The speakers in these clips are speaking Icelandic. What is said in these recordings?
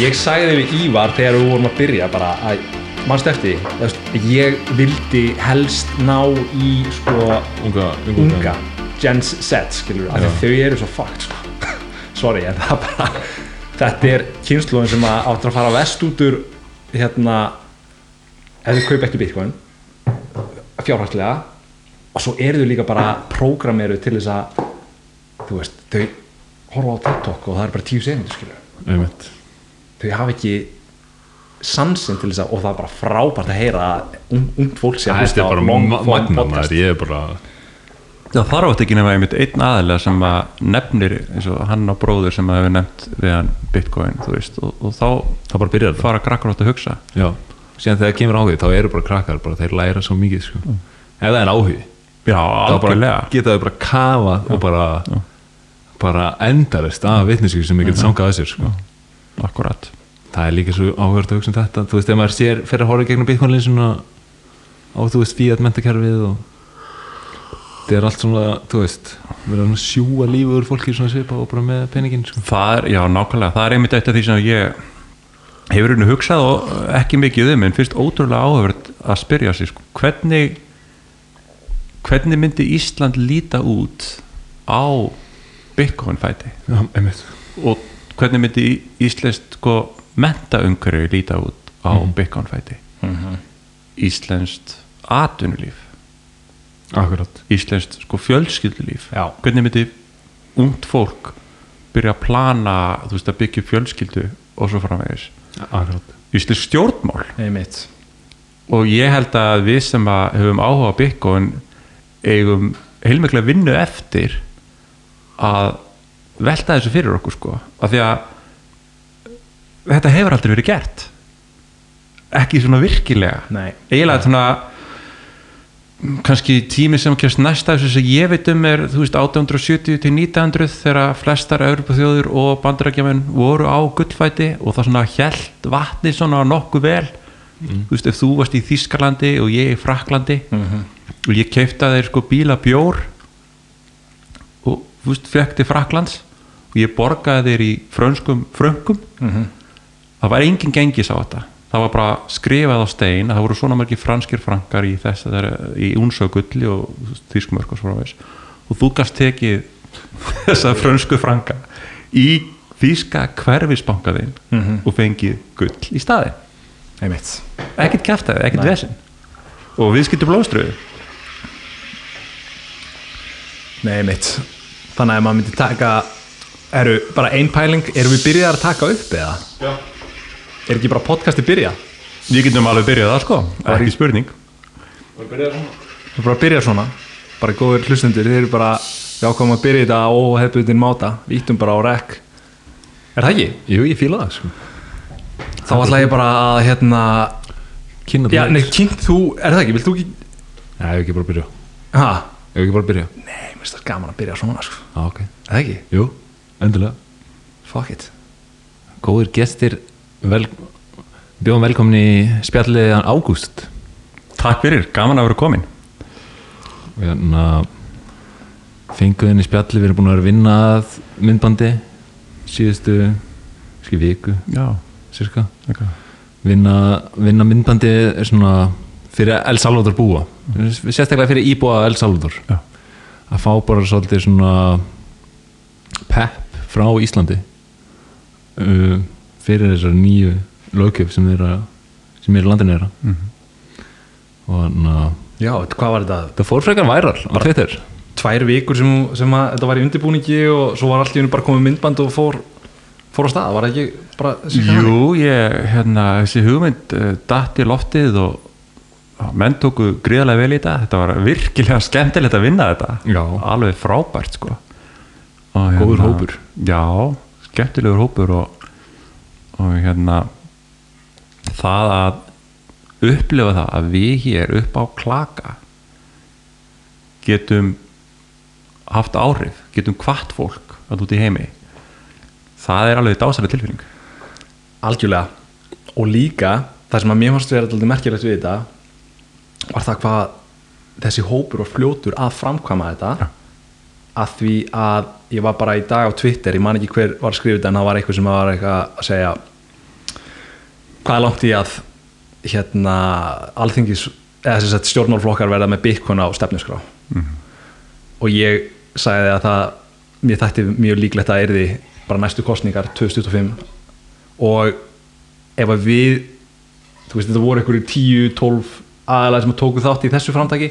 Ég sagði við Ívar þegar við vorum að byrja bara að mannstu eftir, því, ég vildi helst ná í sko unga, unga Gen Z skilur, af því þau eru svo fucked sko. sorry, en það bara þetta er kynnslóðin sem að áttur að fara vest út úr hérna ef þau kaupa ekki bitcoin fjárhagslega og svo eru þau líka bara prógrameru til þess að þú veist, þau horfa á TikTok og það er bara tíu segundur skilur einmitt. Þau hafa ekki sansin til þess að og það er bara frábært að heyra að un, ungt fólk þetta er bara long form magna podcast. maður. ég er bara Það þarf átt ekki nema einmitt einn aðilega sem að nefnir eins og hann og bróður sem að hefur nefnt við hann Bitcoin veist og, og þá það bara byrjar þetta. fara krakkar átt að hugsa. Já. Síðan þegar kemur áhugi þá eru bara krakkar bara þeir læra svo mikið sko. Ef það er áhugi. Já, þá geta þau bara kafað og bara bara endarist af vitnisku sem ég geti sangað að sér sko. Akkurat. Það er líka svo áhugast að hugsa um þetta. Þú veist, ef maður sér fyrir að horfa gegnum bitcoin-linsuna á, þú veist, fiat mentakerfið og þetta er allt svona, þú veist verið að sjúa lífur fólki svona svipa og bara með peningin, sko. Það er, já, nákvæmlega, það er einmitt eitt af því sem ég hefur henni hugsað og ekki mikið um en finnst ótrúlega áhugavert að spyrja sig sko, hvernig hvernig myndi Ísland líta út á Bitcoin fæti. Já, einmitt. Og hvernig myndi Íslandst sko mentaumhverju líta út á Bitcoin fæti? Íslenskt atvinnulíf. Akkurat. Íslenskt sko fjölskyldulíf. Já. hvernig myndi ungt fólk byrja að plana þú veist að byggja fjölskyldu og svo framvegis? Akkurat. Íslensk stjórnmál. Einmitt. og ég held að við sem að höfum áhuga á Bitcoin eigum heilmiklega vinnu eftir að velta þessu fyrir okkur sko af því að þetta hefur aldrei verið gert. Ekki svona virkilega. Nei. eiginlega svona kannski tími sem kemst næsta þessu sem ég veit um er þú veist 1870 til 1900 þegar flestar Evropaþjóður og bandarækjaman voru á gullfæti og það svona hjælt vatni svona nokkuð vel. Þú veist ef þú varst í Þískalandi og ég í Fraklandi og ég keifta þeir sko bíla bjór fekk til Fraklands og ég borgaði þeir í frönskum fröngum það var engin gengis á þetta. Það var bara skrifað á stein að það voru svona margir franskir frankar í þess að það er í únsögulli og þýskumörk og svona veist og þú gast tekið þessa frönsku franka í þýska hverfisbankaðin og fengið gull í Einmitt. ekkert kæftæði, ekkert Nei. vesinn og við skiltum blóðströðu Nei, einmitt. Þannig að maður myndi taka eru bara ein pæling, erum við byrjaðar að taka upp eða? Já. Er ekki bara podcasti byrjað? við getum alveg byrjað það sko, ekki spurning. Við erum bara að byrja svona. Bara góður hlustundur, þeir eru bara við ákvæmum að byrja þetta á óhefbutin máta. Við íttum bara á rek Er það ekki? jú, ég fíla það, sko. Þá ætla ég bara að hérna kynna Já, það nei, kynnt þú, er það ekki? Vilt þú ekki Nei, ég hef ekki bara að byrja Ha? Ég hef ekki bara að byrja Nei, mér finnst það gaman að byrja svona sko. Já, ok Er það ekki? Jú, endilega Fuck it Góðir gestir vel, Bjóðum velkomin í spjalliðan Ágúst takk fyrir, gaman að vera komin Og hérna Fenguðin í spjalli Við erum búin að vera að vinna að myndbandi Síðustu Ski viku, já, cirka okay. vinna, vinna myndbandi er svona fyrir El Salvador búa sérstaklega fyrir íbúa El Salvador Já. að fá bara svolítið svona pepp frá Íslandi uh, fyrir þessar nýju lögjöf sem er, að, sem er í landinu þeirra og þannig að Já, hvað var þetta? það fór frekar væral á Twitter Tvær vikur sem, sem að þetta var í undirbúningi og svo var allt í hennu bara komið myndband og fór fór á stað, var það ekki bara? Jú, ég, hérna, þessi hugmynd uh, datt í loftið og menn tóku gríðarlega vel í þetta. Þetta var virkilega skemmtilegt að vinna þetta. Já. alveg frábært sko. Og, Góður hópur. já, skemmtilegur hópur og, og hérna það að upplifa það að við hér upp á klaka getum haft áhrif, getum kvart fólk að út í heimi. Það er alveg dásalega tilfinning. Algjörlega. Og líka það sem að mér fannst vera alltaf merkilegt við þetta var það hvað þessi hópur var fljótur að framkvæma þetta? Já. að því að ég var bara í dag á Twitter ég man ekki hver var skrifið en það var eitthvað sem var eitthvað að segja hvað er langt í að hérna alþingis eða þess að stjórnmálflokkar verða með Bitcoin á stefnusgrá og ég sagði að það mér þætti mjög líklegt að erði bara næstu kostningar 2025 og ef að við þú veist þetta voru einhverju 10-12 aðalega sem tóku þátt í þessu framtaki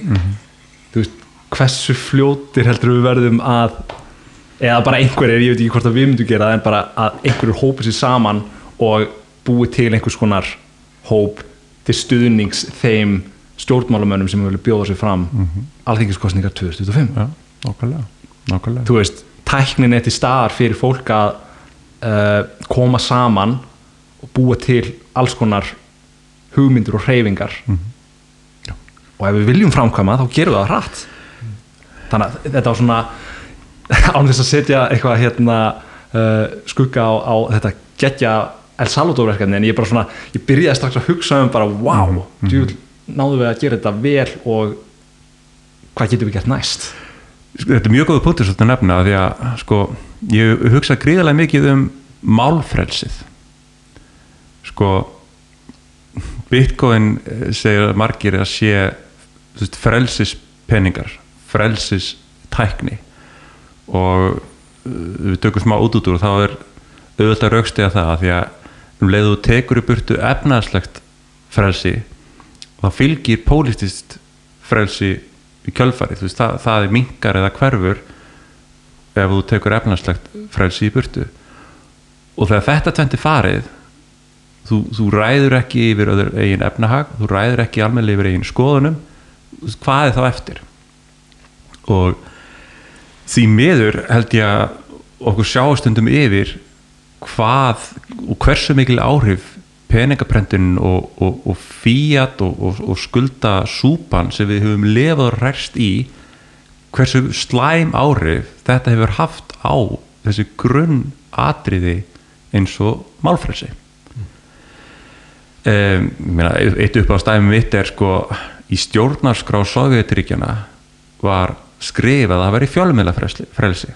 þú veist hversu fljótir heldur við verðum að eða bara einhverjir, ég veit ekki hvort að við myndum gera en bara að einhverjur hópi sér saman og búi til einhvers konar hóp til stuðnings þeim stjórnmálamönnum sem vilja bjóða sér fram mm -hmm. alþingiskostningar 2025 Já, nákvæmlega, nákvæmlega. þú veist, tæknin er til staðar fyrir fólk að uh, koma saman og búa til alls konar hugmyndur og hreyfingar og ef við viljum framkvæma þá gerum við það hratt. Þannig að þetta var svona án þess að setja eitthvað hérna uh, skugga á, á þetta getja El Salvador verkefni en ég bara svona, ég byrjaði strax að hugsa um bara wow, mm -hmm. náðum við að gera þetta vel og hvað getum við gert næst? Þetta er mjög góða punktur svolítið að nefna því að sko, ég hugsa gríðarlega mikið um málfrelsið. Sko Bitcoin eh, segir margir að sé veist, frelsispenningar frelsistækni. Og uh, við tökum smá út út úr og þá er auðvitað að raukstega það að því að um leiðu tekur í burtu efnaðslegt frelsi og þá fylgir pólistist frelsi í kjölfarið, þú veist, það, það er minkar eða hverfur ef þú tekur efnarslegt frelsi í burtu. Og þegar þetta tventi farið þú, þú ræður ekki yfir eigin efnahag, þú ræður ekki almennilega yfir eigin skoðunum hvað er þá eftir? Og því miður held ég að okkur sjáastundum yfir hvað og hversu mikil áhrif peningaprentun og, og, og fíat og, og skulda súpan sem við höfum lefað og ræst í hversu slæm áhrif þetta hefur haft á þessi grunn atriði eins og málfrelsi. Um, eitt upp á stæmi mitt er sko í stjórnarskrá Sovjetríkjana var skrifað að það veri fjölumila frelsi.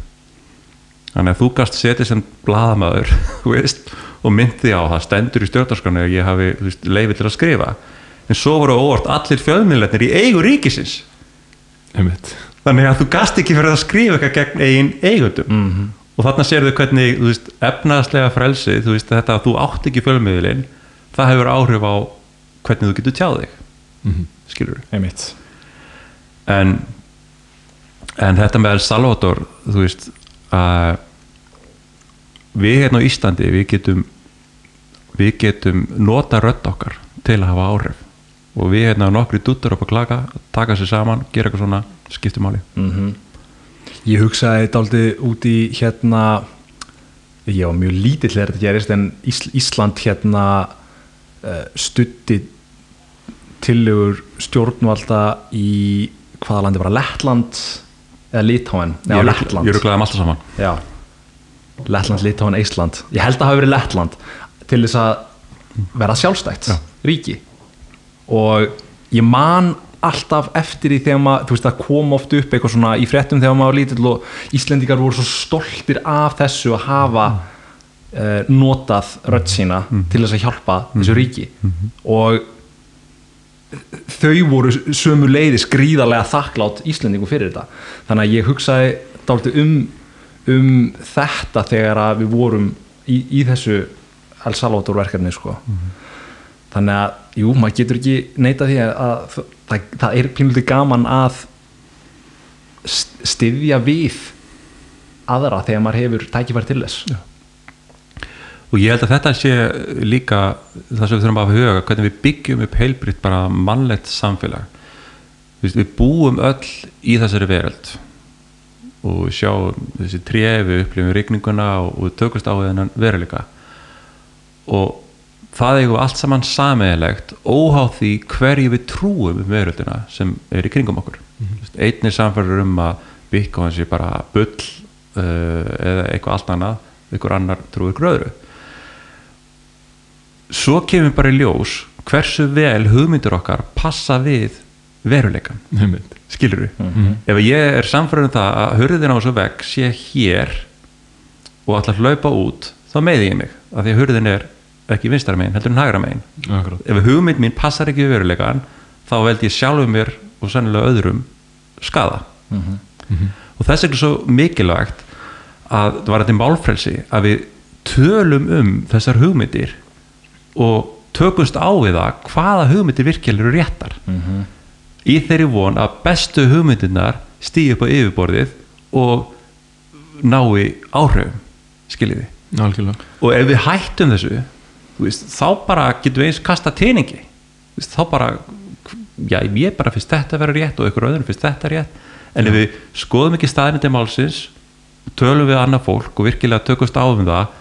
Þannig að þú gast setið sem bladamöður og myndi á það stendur í stjórnarskranu að ég hafi leifið til að skrifa. En svo voru óvart allir fjölmiðlarnir í eigu ríkisins. Einmitt. þannig að þú gast ekki fyrir að skrifa eitthvað gegn eigin eigundum mm -hmm. og þarna sér þau hvernig veist, efnaðslega frelsi þú veist, þetta að þú átt ekki fjölmiðlin það hefur áhrif á hvernig þú getur tjáð þig mm -hmm. skilur einmitt. En en þetta með El Salvador þú veist að við hérna á Íslandi við getum við getum nota rödd okkar til að hafa áhrif. Og við hérna nokkri duttur upp að klaka taka sér saman, gera eitthvað svona skiptum máli. Mm ég hugsaði dálítið út í hérna ég var mjög lítill þegar þetta gerist en Ís Ísland hérna uh, stutti tillegur stjórnvalda í hvaða landi bara Lettland eða Litáen ég rugglaði um alltaf saman. Já. Lettland, Litáen, Ísland ég held að það hafi verið Lettland til þess að vera sjálfstætt Já. ríki. Og ég man alltaf eftir því þegar maður, þú veist það kom oft upp eitthvað svona í fréttum þegar maður var lítill og Íslendingar voru svo stoltir af þessu að hafa uh, notað rödd sína til þess að hjálpa þessu ríki. Og þau voru sömu leiðis gríðarlega þakklátt Íslendingu fyrir þetta þannig að ég hugsaði dálítið um, um þetta þegar að við vorum í, í þessu El Salvador verkefni sko. þannig að, jú, maður getur ekki neita því að, að það, það er pínlítið gaman að st- styðja við aðra þegar maður hefur tækifæri til þess Já. Og ég held að þetta sé líka það sem við þurfum að í huga hvernig við byggjum upp heilbritt bara mannlegt samfélag. Veist, við búum öll í þessari veröld. Og sjáum þessi tref við upplifum rigninguna og, og við tökust á þennan veruleika. Og það við allt saman sameigilegt óháð því hverju við trúum um veröldina sem er í kringum okkur. Mm -hmm. einn er samfærður um að byggjum hans sé bara bull uh, eða eitthvað allt annað einhver annar trúir gröðru svo kemur bara í ljós hversu vel hugmyndur okkar passa við veruleikan Einmitt. skilur ef ég er samfæður um það að hurðin á þessu vegg sé hér og ætla að hlaupa út þá meiði ég mig, af því að hurðin er ekki vinstra megin, heldur en hægra megin. Akkurat. ef hugmynd mín passar ekki við veruleikan þá veldi ég sjálfur mér og sennilega öðrum skada og þess er svo mikilvægt að það var þetta málfrelsi að við tölum um þessar hugmyndir og tökumst á við það hvaða hugmyndir virkilega eru réttar. Í þeirri von að bestu hugmyndirnar stíu upp á yfirborðið og nái áhrifum skiljiði? Og ef við hættum þessu veist, þá bara getum við eins kasta teiningi þá bara já, ég bara finnst þetta að vera rétt og ykkur öðrum finnst þetta rétt. En ef við skoðum ekki staðinni málsins tölum við annað fólk og virkilega tökumst á um það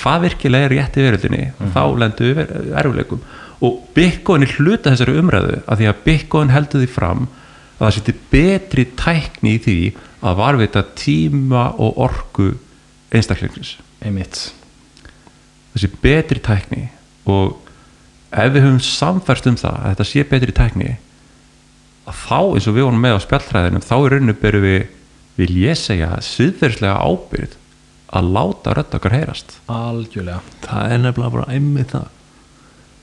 hvað virkilega er rétt í veröldinni þá lendum við erfuleikum og Bitcoin er hluta þessari umræðu af því að Bitcoin heldur því fram að það seti betri tækni í því að varvita tíma og orku einstaklingsins. Einmitt. Þessi betri tækni og ef við höfum samfærst um það að þetta sé betri tækni að þá eins og við vorum með á spjalltræðinum þá í rauninu berum við vil ég segja siðferðslega ábyrgð að láta rödd okkar heyrast. Algjörlega. Það er nefnilega bara einmitt það.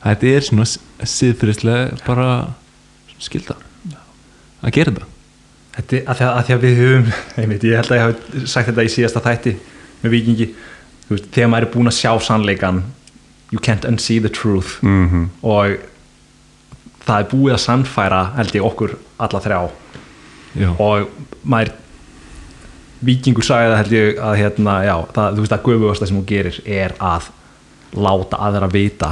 Þetta er svona síðfyrirslega bara skilda að gera þetta. Þetta er að því að, að því að við höfum einmitt, ég held að ég hafi sagt þetta í síðasta þætti með vikingi veist, þegar maður er búin að sjá sannleikan you can't unsee the truth. Mm -hmm. og það er búið að sannfæra held ég okkur alla þrjá. Já, og maður vikingur sagði það held ég að hérna, já, það, þú veist að göfugasta sem hún gerir er að láta aðra vita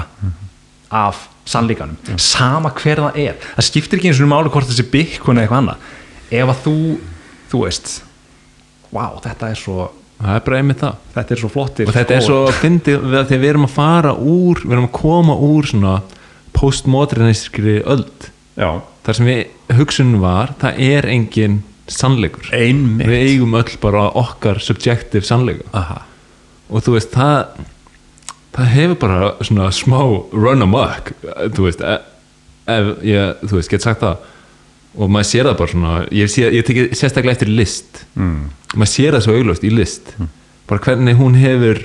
af sannleikanum. Sama hver það er. Það skiptir ekki eins og máli hvort þessi byggun eða eitthvað annað. Ef að þú, þú veist wow, þetta er svo það er bara einmitt það. þetta er svo flottir og þetta er svo fyndið þegar við erum að fara úr við erum að koma úr svona postmoderniskri öld. Já, þar sem við hugsunum var það er engin sannleikur. Einmitt. Við eigum öll bara okkar subjective sannleika. Aha. og þú veist það það hefur bara svona smá run amok þú veist ef, ef ég, þú veist, get sagt það. Og maður sér það bara svona ég, sé, ég teki sérstaklega eftir list. Mm. maður sér það svo augljóst í list. Bara hvernig hún hefur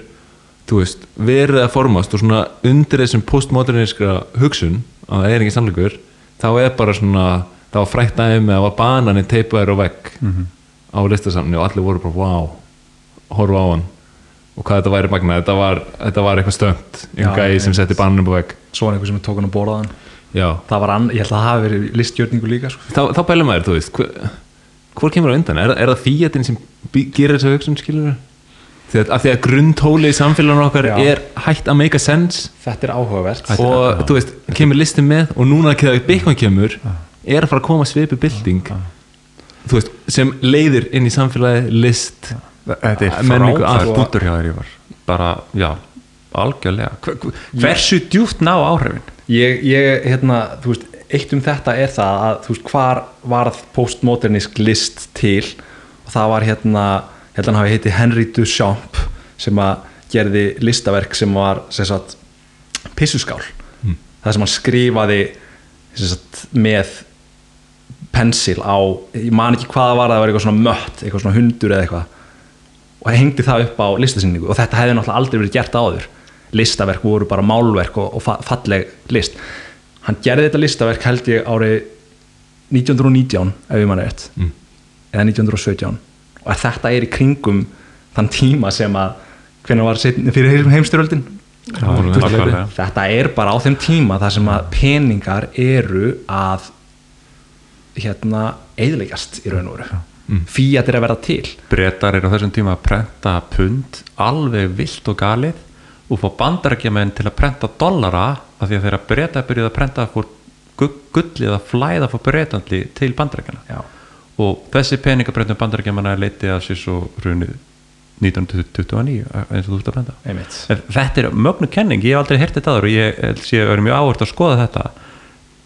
þú veist, verið að formast og svona undir þessum postmoderniskra hugsun að það er ekki sannleikur þá er bara svona, það var frækt aðeins með að var banani teipaður á vegg á listasamni og allir voru bara wow, horfa á hann. Og hvað þetta væri magnað, þetta var, þetta var eitthvað stönd Já, einn gæði sem setti bananum á vegg. Svo var einhver sem tók hann að borða hann. Já, það var ann, ég held að það hafi verið listgjörningu líka sko. þá, þá bælum maður, þú veist hver, hvor kemur á undan, er, er það fíatin sem gerir þessu hugsun skilur því að, að því að grundtóli í samfélaginu okkar Já. er hægt að make a sense þetta er áhugavert. og þú veist, kemur listin með og núna þegar Bitcoin kemur er að fara að koma svipi bilding veist, sem leiðir inn í samfélagi list þetta Menningu, allt. bara, já, algjörlega. Hver- hver- hversu djúpt ná áhrifin? Ég, ég, hérna, þú veist eitt um þetta er það að, þú veist, hvar varð postmodernisk list til? Og það var hérna hann hafi heiti Henry Duchamp sem að gerði listaverk sem var, sem sagt pissuskál, það sem hann skrifaði sem sagt, með pensil á, ég man ekki hvað það var það var eitthvað svona mött, eitthvað svona hundur eða eitthvað. Og hengdi það upp á listasýningu. Og þetta hefði náttúrulega aldrei verið gert áður. Listaverk voru bara málverk og, og fa- falleg list. Hann gerði þetta listaverk held ég árið 1919 ef ég manna rétt. Mm. eða 1917 og þetta er í kringum þann tíma sem að hvernig var seinni- fyrir heimstyröldin þetta er bara á þeim tíma þar sem að peningar eru að hérna eðilegast í raun og veru. Mm. fíat er að verða til. Bretar eru á þessum tíma að prenta pund alveg vilt og galið og fá bandarækjamenn til að prenta dollara af því að þeirra breta byrjuð að prenta fór gu- gullið að flæða fór bretandi til bandarækjana og þessi peningabreytum bandarækjamanna leiti að sér svo hrunið 1929 eins og þú ert að En þetta er mögnu kenning, ég hef aldrei þetta aður og ég sé að vera mjög áhvert að skoða þetta.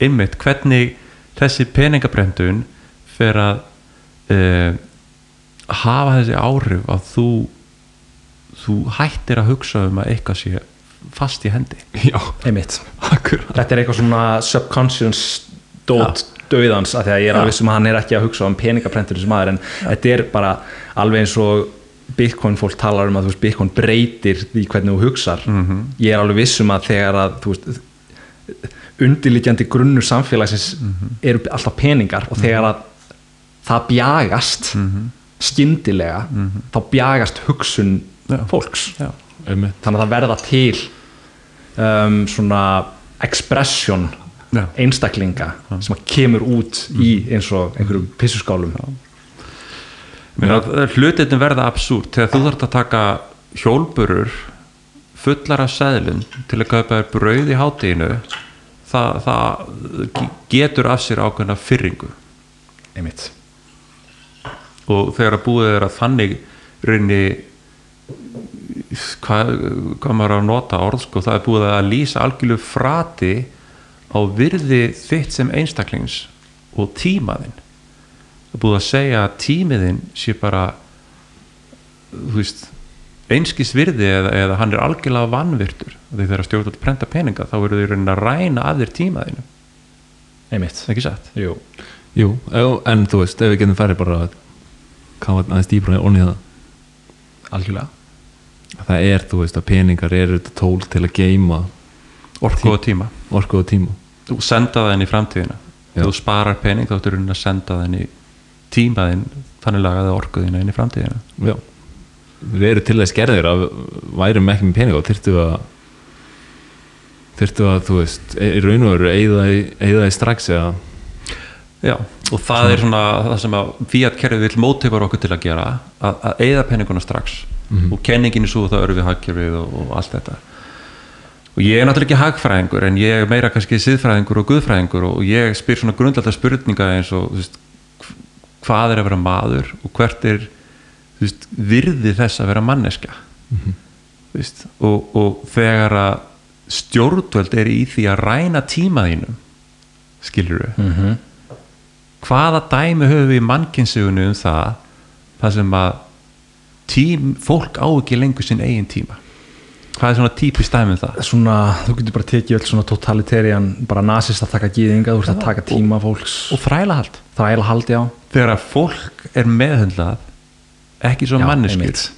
Einmitt, hvernig þessi peningabrendun fer að uh, hafa þessi áhrif að þú þú hættir að hugsa um að eitthvað sé fast í hendi. Já, einmitt. Þetta er eitthvað svona subconscious dot döðans af því að ég er Já. alveg sem að hann er ekki að hugsa um peningaprentur sem maður en þetta er bara alveg eins og Bitcoin fólk talar um að þú veist, Bitcoin breytir því hvernig þú hugsar. Mhm. ég er alveg vissum að þegar að þú veist, undirliggjandi grunnur samfélagsins Mhm. eru alltaf peningar og þegar að það bjagast Mhm. skyndilega þá bjagast hugsun Já. fólks Já. þannig að það verða til um, svona expression Já. einstaklinga sem að kemur út í eins og einhverjum pissuskálum hlutin verða absúrt þegar þú þarf að taka hjólburur fullar af seðlum til að kaupa brauð í hátíðinu það, það getur af sér ákveðna fyrringu einmitt. Og þegar að búið er að þannig rinni hvað, hvað maður að nota orð sko, það er búið að lýsa algjörlu frati á virði þitt sem einstaklings og tímaðinn það er búið að segja að tímiðinn sé bara þú veist einskis virði eða, eða hann er algjörlega vanvirtur. Því þegar stjórnvöld prenta peninga þá verður því raunin að ræna af þér tímaðinu einmitt. Ekki satt? Jú. Jú, en þú veist, ef við getum færið bara að kafa aðeins dýbra onni það algjörlega. Það er, þú veist, að peningar eru þetta tól til að geima orku og tíma. orku og tíma. Þú senda það inn í framtíðina. Þú sparar pening þá ertu raunin að senda það inn í tímaðinn þannig lagaði orkuðina inn í framtíðina. Já, við erum til þess gerðir að værum ekki með peninga og þyrftu að þyrftu að, þú veist, í raun og veru eigða eigða því strax eða Já, og það er svona það sem að Fiat kerfið vil mótifar okkur til að gera að, að eigða peninguna strax. Og kenningin er svo þá erum við hagkerfið og, og allt þetta. Og ég er náttúrulega ekki hagfræðingur en ég er meira kannski siðfræðingur og guðfræðingur og ég spyr svona grundallta spurninga eins og veist, hv- hvað er að vera maður og hvert er veist, virði þess að vera manneska Þú veist, og, og þegar að stjórnvöld er í því að ræna tíma þínum skilur við mm hvaða dæmi höfum við í mannkynnsugunni um það það sem að tím, fólk á ekki lengur sinn eigin tíma? Hvað er svona típist dæmi um það? Svona, þú getur bara tekið öll svona totalitarian, bara nasist að taka gýðinga þú veist að taka tíma fólks. og þrælahald. Þræla haldi á þegar að fólk er meðhundlað ekki svo einmitt.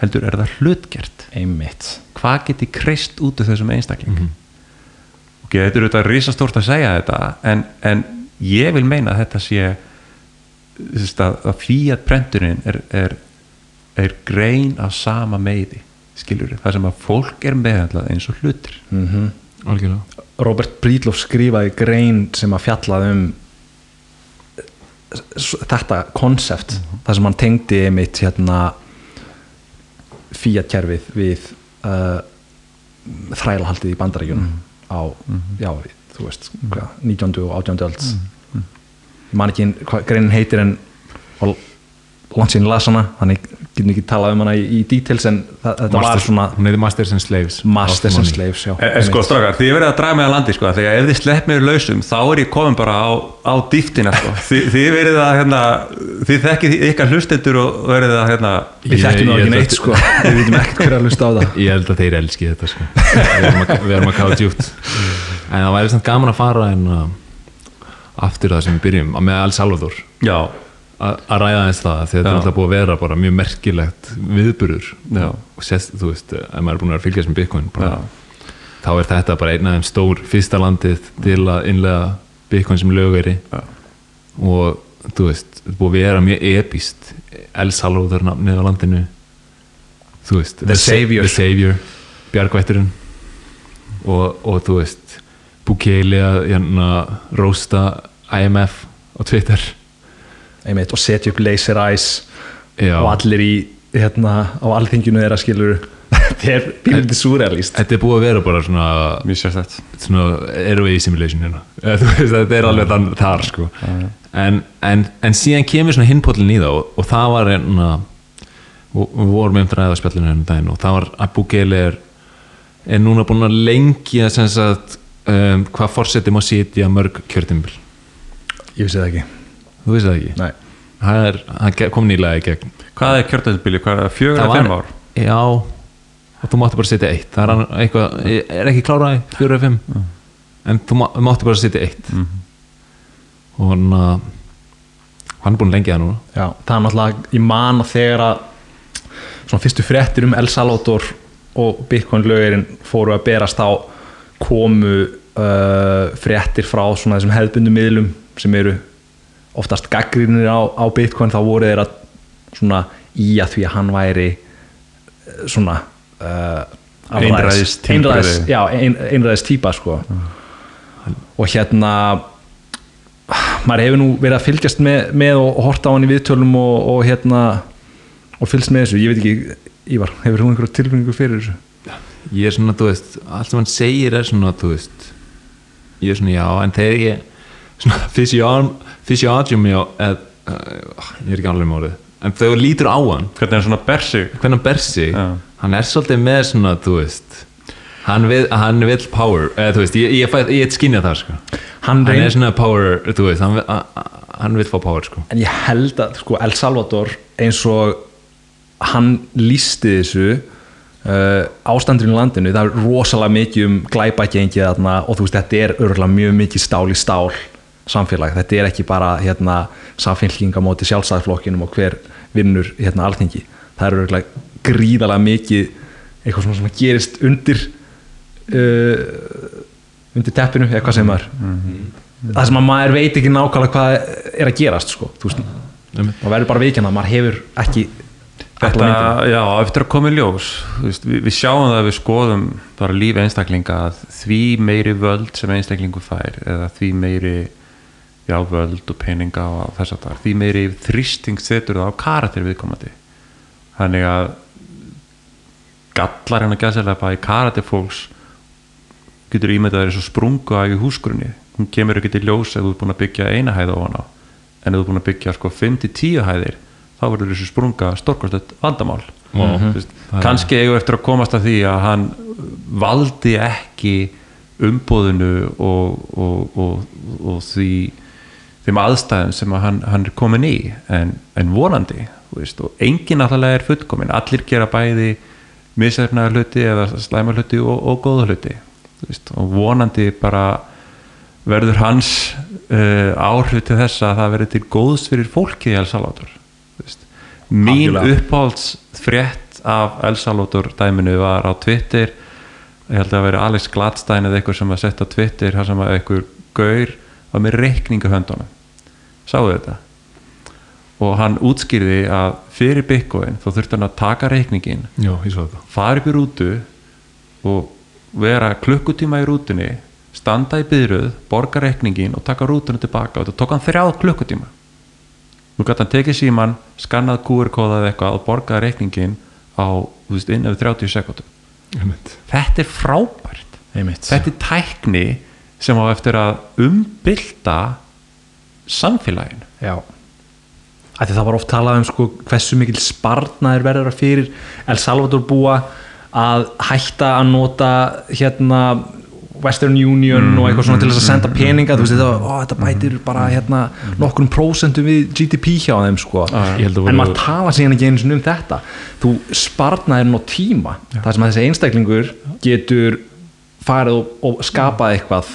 heldur er það hlutgert. Einmitt. Hvað geti kreist út af þessum einstakling ok, þetta er auðvitað risastórt að segja þetta en, en ég vil meina að þetta sé að, að fíat prenturinn er, er, er grein af sama meiði skilur það sem að fólk er meðhandlað eins og hlutir. Mm algjörlega. Robert Breedlove skrifaði grein sem að fjallaði um þetta konsept þar sem hann tengdi mitt hérna fíatkerfið við uh, þrælahaldið í bandarækjunum á, já, þú veist hvað, 19. og 18. öld ég man ekki greinin heitir en og langt sín las hana þannig getum ekki talað um hana í, í details en það, þetta var svona hún heitir Masters and Slaves Masters and. Slaves já, En, en sko einmitt. strákar, því ég verið að draga mig að landi sko, þegar ef þið slepp mér lausum þá er ég komin bara á, á dýftina sko. þið, þið verið að hérna, þið þekkið ykkar hlustendur og verið að hérna, Við þekkjum það ég ekki neitt að- sko Við vitum ekkert hver að hlusta á það ég held að þeir elski þetta sko. við erum að, að kafa djúpt en það væri samt gaman að fara en uh, aftur það sem við byrjum að með El Salvador já, að ræða eins það því þetta er alltaf búið að vera bara mjög merkilegt viðburur Já. og sést, þú veist, ef maður er búin að fylgjast með Bitcoin bara, þá er þetta bara einn af þeim stór fyrsta landið til að innlega Bitcoin sem lögveri og þú veist, þetta er búið að vera mjög epist El Salvador nafnið á landinu. Þú veist The Savior. The Savior, Bjargvætturinn. Og, og þú veist Bukele að hérna, rósta IMF á Twitter Einmitt, og setja upp laser eyes Já. og allir í hérna, á alþinginu þeirra skilur þetta er bílandi súrealist Þetta er búið að vera bara svona, svona airway simulation hérna. Þetta er alveg þann, þar sko. en, en, en síðan kemur svona hinpollin í það og, og það var hérna, og við vorum um ræða spjallinu hérna um daginn og það var að Bukele er, er núna búin að lengja sem sagt, um, hvað fórsetið má sitja mörg kjörtimbil Ég vissi það ekki þú veist það ekki? Nei. það, er, ge- kom nýlega í gegn. Hvað er kjörtöðubili, hvað er það, fjögur eða fimm ár? Já, og þú máttu bara setja eitt. Það er eitthvað, er ekki kláraði fjóru eða fimm? En þú má- þú máttu bara setja eitt. Og hann að hann er búin lengi það núna. Já, það er náttúrulega, ég man að þegar að svona fyrstu fréttir um El Salvador og Bitcoin lögurinn fóru að berast á komu uh, fréttir frá svona þessum hefðbundum miðlum sem eru oftast gaggrinir á, á Bitcoin þá voru þeir að svona í að því að hann væri uh, svona uh, Einræðis týpa. já, ein, einræðis típa sko og hérna maður hefur nú verið að fylgjast með, með og, horta á hann í viðtölum og, og hérna og fylgst með þessu, ég veit ekki Ívar, hefur hún einhverja tilfinningu fyrir þessu? ég er svona, þú veist, allt sem hann segir er svona, þú veist ég er svona, já, en þegar ég svona, fysiódium eð, uh, ég er ekki alveg mórið en þegar lítur á hann. Hvernig er hann svona bersig hvernig hann ber sig, Já. hann er svolítið með svona, þú veist hann vil, hann vil power, eða veist ég, ég, ég, ég skinja það, sko. Hann hann er svona power, veist, hann, vil- hann vil fá power, sko. En ég held að sko, El Salvador eins og hann lísti þessu uh, ástandurinn í landinu, það er rosalega mikið um glæpagengið þarna og þú veist þetta er örgulega mjög mikið stál í stál samfélag, þetta er ekki bara hérna, samfélkinga móti sjálfstæðflokkinum og hver vinnur hérna alþingi. Það er örgulega gríðalega mikið eitthvað svona sem gerist undir uh, undir teppinu, eða hvað sem maður? Það sem að maður veit ekki nákvæmlega hvað er að gerast sko, maður verður bara viðkjanna, maður hefur ekki Þetta, já, eftir að koma í ljós veist, við, við sjáum það að við skoðum bara líf einstaklinga að því meiri völd sem einstaklingu fær eða því meiri já, völd og peninga og þess að það því meiri þrýsting setur það á karakter viðkomandi. Þannig að gallar hennar gæðslega í karakter fólks getur ímyndaður eins og sprungu af í húsgrunni. Hún kemur ekki til ljós ef þú ert búin að byggja eina hæð ofan á. En ef þú ert búin að byggja sko 5-10 hæðir þá verður þessu sprunga stórkostlegt vandamál. Þú veist, kannski eigum við eftir að komast að því að hann valdi ekki umbóðinu og, og, og, og því þeim aðstæðum sem að hann, hann er komin í en, en vonandi veist, og enginn allavega er fullkomin allir gera bæði misefnaða hluti eða slæma hluti og, og góða hluti veist, og vonandi bara verður hans uh, áhrif til þess að það verður til góðs fyrir fólkið í El Salvador mín Algjörlega. uppáhalds frétt af El Salvador dæminu var á Twitter. Ég held að það veri Alex Gladstein eða eitthvað sem að setja á Twitter þar sem að eitthvað gaur var með reikningu höndunum sáu þetta? Og hann útskýrði að fyrir Bitcoin þá þurfti hann að taka reikningin fara upp í rútu og vera klukkutíma í rútunni standa í byrjuð, borga reikningin og taka rútunni tilbaka. Og þetta tók hann þrjáð klukkutíma. Nú gæti hann tekið síman skannað QR-kóða eða eitthvað og borgaði reikningin á, veist, inn yfir 30 sekundum þetta er frábært. Einmitt. þetta er tækni sem á eftir að umbylta samfélaginu. Já. Ætli það var oft talað um sko, hversu mikil sparnaður verður að fyrir El Salvador búa að hætta að nota hérna Western Union og eitthvað svona til þess að senda peninga þú veist þetta, ó, þetta bætir bara hérna nokkrum prósentum við GDP hjá þeim sko. Að en voru- maður tala síðan ekki eins og um þetta. Þú sparnaðir nú tíma. Það sem að þessi einstaklingur getur farið og, og skapað eitthvað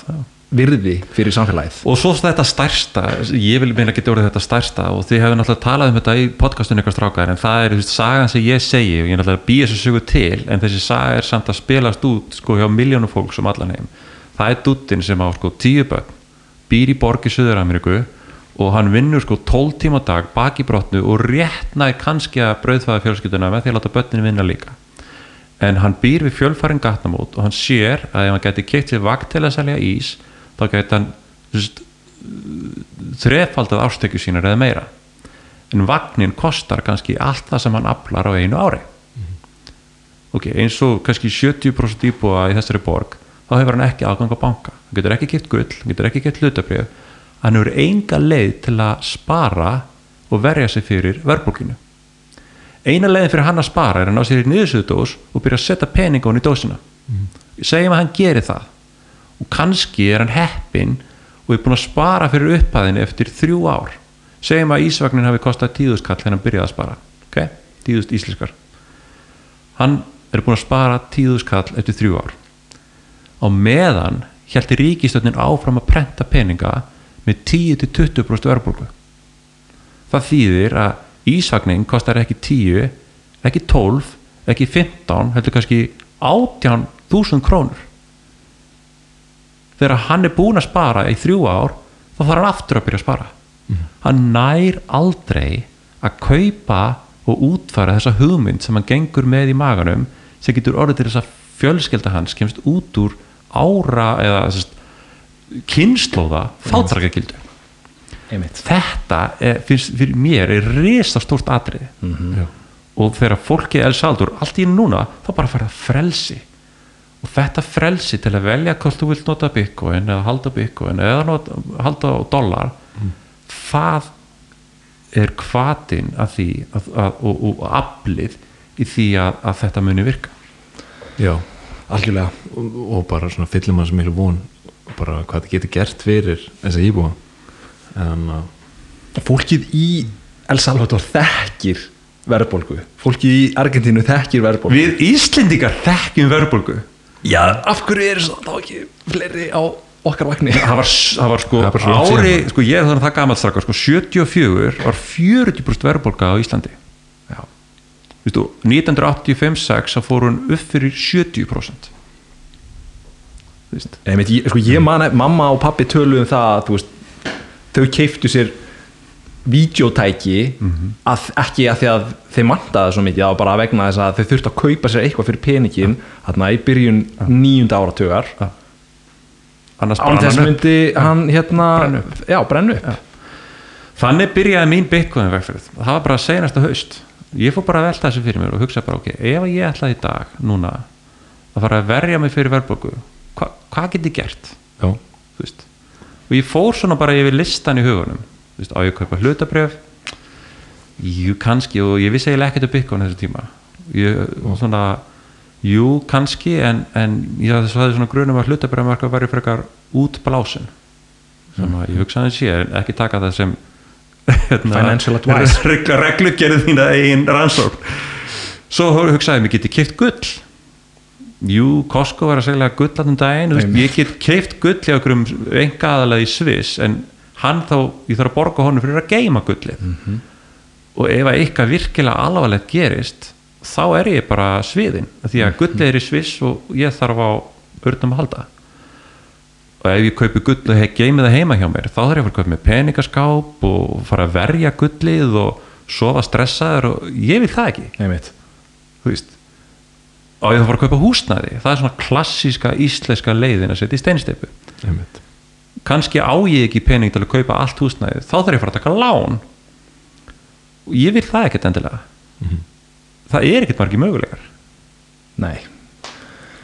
virði fyrir samfélagið. Og svo þetta stærsta ég vil meina geta orðið þetta stærsta og þið hefur náttúrulega talað um þetta í podcastinu eitthvað strákar en það er veist, sagan sem ég segi og ég er náttúrulega að býja þessu sögu til en þessi saga er samt að spilast út sko hjá miljónu fólks um allan heim. Það er duttin sem á sko tíu börn býr í borg í Suður-Ameríku og hann vinnur sko 12 tíma dag baki brotnu og rétt nær kannski að brauðfæða fjölskylduna með því að láta börnin vinna líka. En hann býr við fjölfærin gatnamót og hann sér að ef hann geti keitt sér vakt til að selja ís þá geti hann þrefaldað ástökju sínar eða meira. En vagnin kostar kannski allt það sem hann aflar á einu ári. Ok, eins og kannski 70% íbúa í þessari borg þá hefur hann ekki aðgang á banka. Hann getur ekki gett gull, hann getur ekki gett hlutabrjöf hann hefur enga leið til að spara og verja sig fyrir verðbólkinu eina leiðin fyrir hann að spara er að ná sér í niðursöðudós og byrja að setja pening á hann í dósina. Segjum að hann geri það og kannski er hann heppinn og er búin að spara fyrir upphæðinu eftir þrjú ár. Segjum að ísvagnin hafi kostað tíðuskall þegar hann byrjaði að spara. Ok, tíðust íslenskar. Hann er búin að spara tíðuskall eftir þrjú ár. Á meðan hjælti ríkistöndin áfram að prenta peninga með 10-20% verðbólgu. Það þýðir að ísvagnin kostar ekki 10 ekki 12, ekki 15 heldur kannski 18.000 krónur þegar hann er búinn að spara í þrjú ár þá þarf hann aftur að byrja að spara. Hann nær aldrei að kaupa og útfara þessa hugmynd sem hann gengur með í maganum sem getur orðið til þess að fjölskelda hans kemst út úr ára eða sest, kynnslóða einmitt. þetta er, finnst, fyrir mér er risastórt atrið Já. og þegar fólki El Saldur allt í núna þá bara fara frelsi og þetta frelsi til að velja hvort þú vilt nota bitcoin eða halda bitcoin eða nota, halda á dollar það er hvatin að því að, að, og, og aflið í því að, að þetta muni virka. Já, algjörlega. Og, og bara svona fyllum hans miklu von bara hvað það getur gert fyrir þessa íbúa. En að fólkið í El Salvador þekkir verðbólgu. Fólkið í Argentínu þekkir verðbólgu. Við Íslendingar þekkjum verðbólgu já, af hverju er þá ekki fleiri á okkar vagni? Það var, það var sko Það langt ári, sko ég er þannig það gamalt strakka sko 74 var 40% verðbólga á Íslandi. Já, Vistu, 1985-6 þá fór hún upp fyrir 70% Þú veist. Einmitt, ég, sko, ég man, mamma og pappi töluðu um það að þú veist, þau keiftu sér vídeotæki að, ekki að því að þeim mantaði svo mikið, það var bara vegna þess að þau þurftu að kaupa sér eitthvað fyrir peningin þarna í byrjun nýjunda áratugar. Annars án þess upp. myndi hann hérna Brenna já, brennu upp. Þannig byrjaði mín bitcoin vegferð. Það var bara senasta haust. Ég fór bara að velta þessu fyrir mér og hugsa bara ok ef ég ætlaði í dag núna að fara að verja mig fyrir verðbólgu hva, hvað get ég gert? Og ég fór svona bara yfir listan í hugunum Þú veist, á ég að kaupa hlutabrjöf jú kannski og ég vissi eiginlega ekkert um bitcoin á þessu tíma. Ég, og svona jú kannski en, en ég hafði svo hafði svona grunum að hlutabrjöfmarka væri frekar útblásin sem að ég hugsaði sé en ekki taka það sem hérna, Financial advice. regla, reglu gerðu þína eigin rannsókn. Svo hugsaði ég mig geti kipt gull. Jú, Costco var að segja gull allan daginn, veist, ég get keift gull hjá okkur um enga aðalega í Sviss en hann þá, ég þarf að borga honum fyrir að geima gullið. Og ef að eitthvað virkilega alvarlegt gerist þá er ég bara sviðin því að gullið er í Sviss og ég þarf á örnum að halda. Og ef ég kaupi gull og hef geimið það heima hjá mér þá þarf ég að fara að kaupa með peningaskáp og fara að verja gullið og sofa stressaður og ég vil það ekki. Einmitt. Þú veist og ég þarf að fara að kaupa húsnæði? Það er svona klassíska íslenska leiðin að setja í steinsteipu einmitt kannski á ég ekki pening til að kaupa allt húsnæði þá þarf ég að fara að taka lán. Og ég vil það ekkert endilega. Það er ekkert margir mögulegar nei,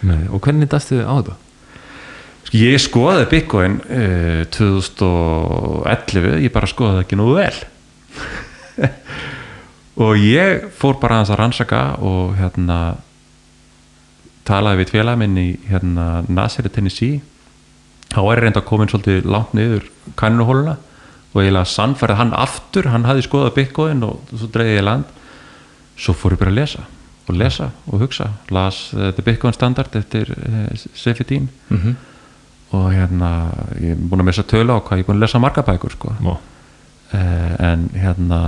Nei, og hvernig dastu á þetta? Sko, ég skoðaði Bitcoin uh, 2011 ég bara skoðaði það ekki nú vel. Og ég fór bara aðeins að rannsaka og hérna talaði við félag minn í hérna Nasiri, Tennessee er reynda komin svolítið langt niður kannuhóluna og eiginlega sannfærið hann aftur hann hafði skoðað Bitcoin og svo dreigði ég í land. Svo fór ég bara að lesa og lesa og hugsa. Las uh, The Bitcoin Standard eftir uh, Sefidín mm og hérna ég er búin að missa tölu á hvað ég er búin að lesa marga bækur sko. Ó, uh, en hérna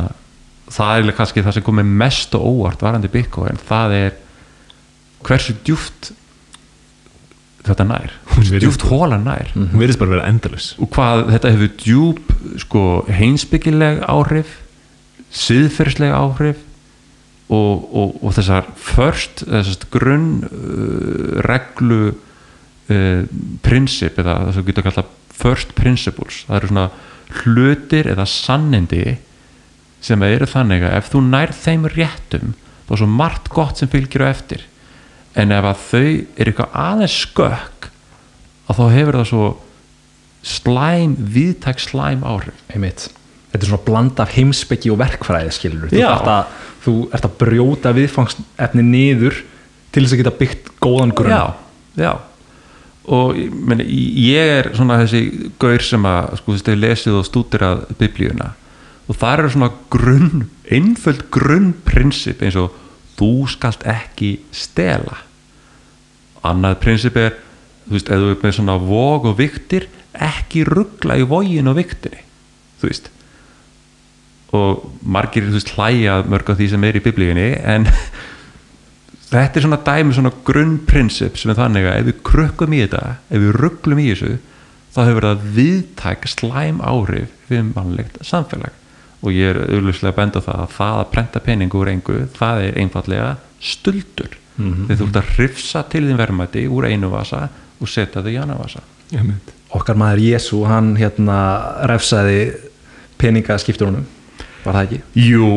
það er kannski það sem komið mest og óvart varandi Bitcoin. Það er hversu djúft þetta nær. Djúft hóla nær. Hún verðist bara að vera endalus og hvað þetta hefur djúp sko, heimsbyggileg áhrif siðferðsleg áhrif og, og, og þessar först, þessar grunn uh, reglu uh, prinsip eða það sem getur að kalla first principles. Það eru svona hlutir eða sannindi sem eru þannig að ef þú nær þeim réttum þá er svo margt gott sem fylgir á eftir en ef að þau er eitthvað aðeins skökk að þá hefur það svo slæm, viðtæk slæm áhrif. Einmitt. Þetta er svona bland af heimsbyggi og verkfræði skilur þú ert að, þú ert að brjóta viðfangsefni niður til þess að geta byggt góðan grunn. Já, já. Og meni, ég er svona þessi gaur sem að sko þú veist, hefur lesið og stútirað biblíuna. Og það eru svona grunn einföld grunnprinsip eins og þú skalt ekki stela annað prinsip er þú veist, ef þú er með svona vog og viktir ekki ruggla í vógin og viktinni þú veist. Og margir þú veist hlæja mörg af því sem er í biblíunni en þetta er svona dæmi svona grunnprinsip sem er þannig að ef við krukkum í þetta ef við rugglum í þessu þá hefur það viðtæk slæm áhrif við mannlegt samfélag. Og ég er auðvitað að benda það að það að prenta pening úr engu það er einfallega stuldur mm. -hmm. þið þú ert að hrifsa til þín verðmæti úr einu vasa og setja þau í annar vasa okkar maður Jésu, hann hérna refsaði peningaskipturunum var það ekki? Jú,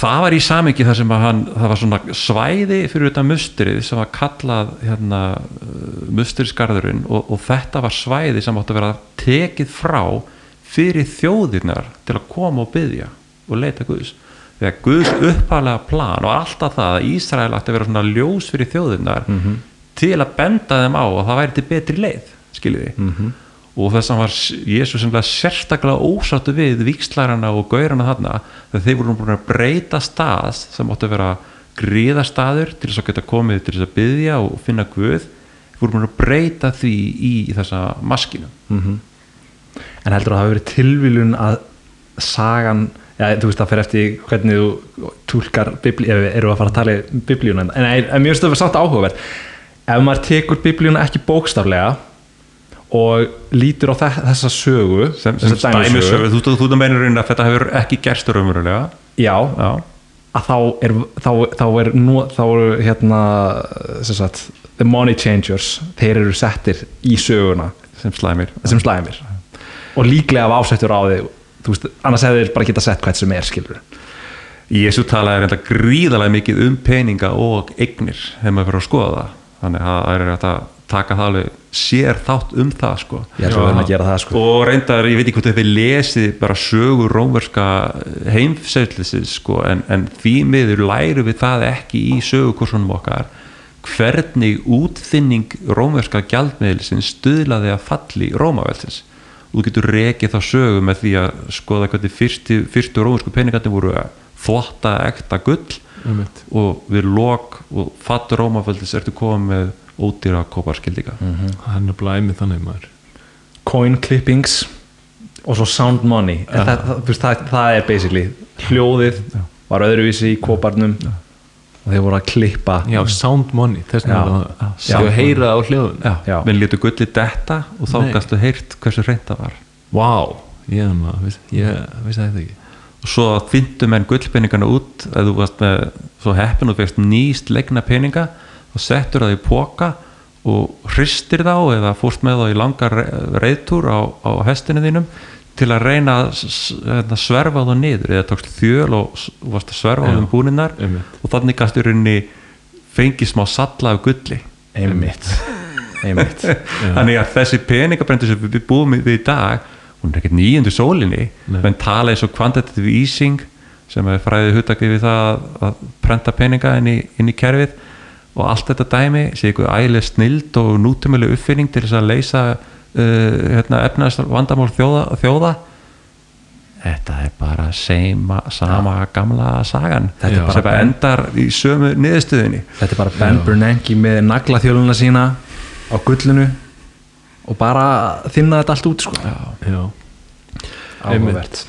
það var í samingi þar sem að hann, það var svona svæði fyrir þetta mustrið sem var kallað hérna, musturisgarðurinn og, og þetta var svæði sem átti að vera tekið frá fyrir þjóðirnar til að koma og byggja og leita Guðs þegar Guðs upphæðlega plan var alltaf það að Ísrael átti að vera svona ljós fyrir þjóðirnar til að benda þeim á að það væri til betri leið skiljiði -hmm. og þess að var Jésús semlega sérstaklega ósáttu við vikslærana og gaurana þarna þegar þeir voru búin að breyta stað sem átti að vera gríðastaður til þess að geta komið til þess að byggja og finna Guð. Voru búin að breyta því í þessa maskinu. En heldur að það hafi verið tilviljun að sagan ja, þú veist það fyrir eftir hvernig þú túlkar bibli, ef við erum að fara að tala um biblíuna. En, en, mjög stöður samt áhugavert. Ef maður tekur biblíuna ekki bókstaflega og lítur á þe þessa sögu sem, sem þessa dæmisögu, þú, þú, þú, meinir raunin að þetta hefur ekki gerst raunverulega. Já, já, að þá er þá, þá er, nú, þá er hérna sem sagt, the money changers þeir eru settir í söguna. Sem slæmir. Sem slæmir. Og líklega af ásettur á þig þú veist, annars hefur þeir bara geta sett hvað sem er skilur Jésu talaði reynda gríðarlega mikið um peninga og eignir þegar maður fyrir að skoða það. Þannig að það er að taka það alveg sér þátt um það sko. Gera það sko. Og reyndar, ég veit ekki hvort þið lesið bara sögur rómverska heimsætlisins sko en, en því miður læru við það ekki í sögukursunum okkar hvernig útþynning rómverska gjaldmiðlisins stuðlaði að falli rómavelsins og þú getur rekið þá sögu með því að skoða hvernig fyrstu, fyrstu rómversku peningandi voru að þvotta ekta gull Einmitt. og við lok og fattur rómaveldis ertu komið með ódýra kóparskildika hann er blæmið þannig maður. Coin clippings og svo sound money. Ja. það, það, það, það er basically hljóðið var öðruvísi í kóparnum og þeir voru að klippa. Já, sound money, þess vegna já, það já. að heyra á hljóðun Já, Já. menn létu gulli detta og þá Nei. gastu heyrt hversu reynd það var. Wow, ég, maður, viss, ég vissi það ekki. Og svo fyndu menn gullpeningana út að þú varst með svo heppin og fegst nýst legna peninga og settur það í póka og hristir þá eða fórst með þá í langar reyðtúr á, á hestinu þínum til að reyna að hérna, sverfa þá niður. Eða tókst þjöl og varst að sverfa þeim búninnar einmitt. og þannig gastu í rauninni fengið smá salla af gulli. Einmitt. Einmitt. Þannig að þessi peningabrendur sem við búum við í dag hún er ekkert nýjundu sólinni. Nei. menn tala eins og quantitative easing sem er fræðið huttakið við það að, prenta peninga inn í, inn í kerfið. Og allt þetta dæmi sé ykkur ægileg snild og nútumölu uppfinning til þess að leysa hérna, efnaðast vandamál þjóða, þjóða þetta er bara seima, sama gamla sagan. Þetta er bara sem Ben- endar í sömu niðurstöðinni þetta er bara Ben Bernanke með naglaþjóluna sína á gullinu og bara þinna þetta allt út sko. já, áhugavert.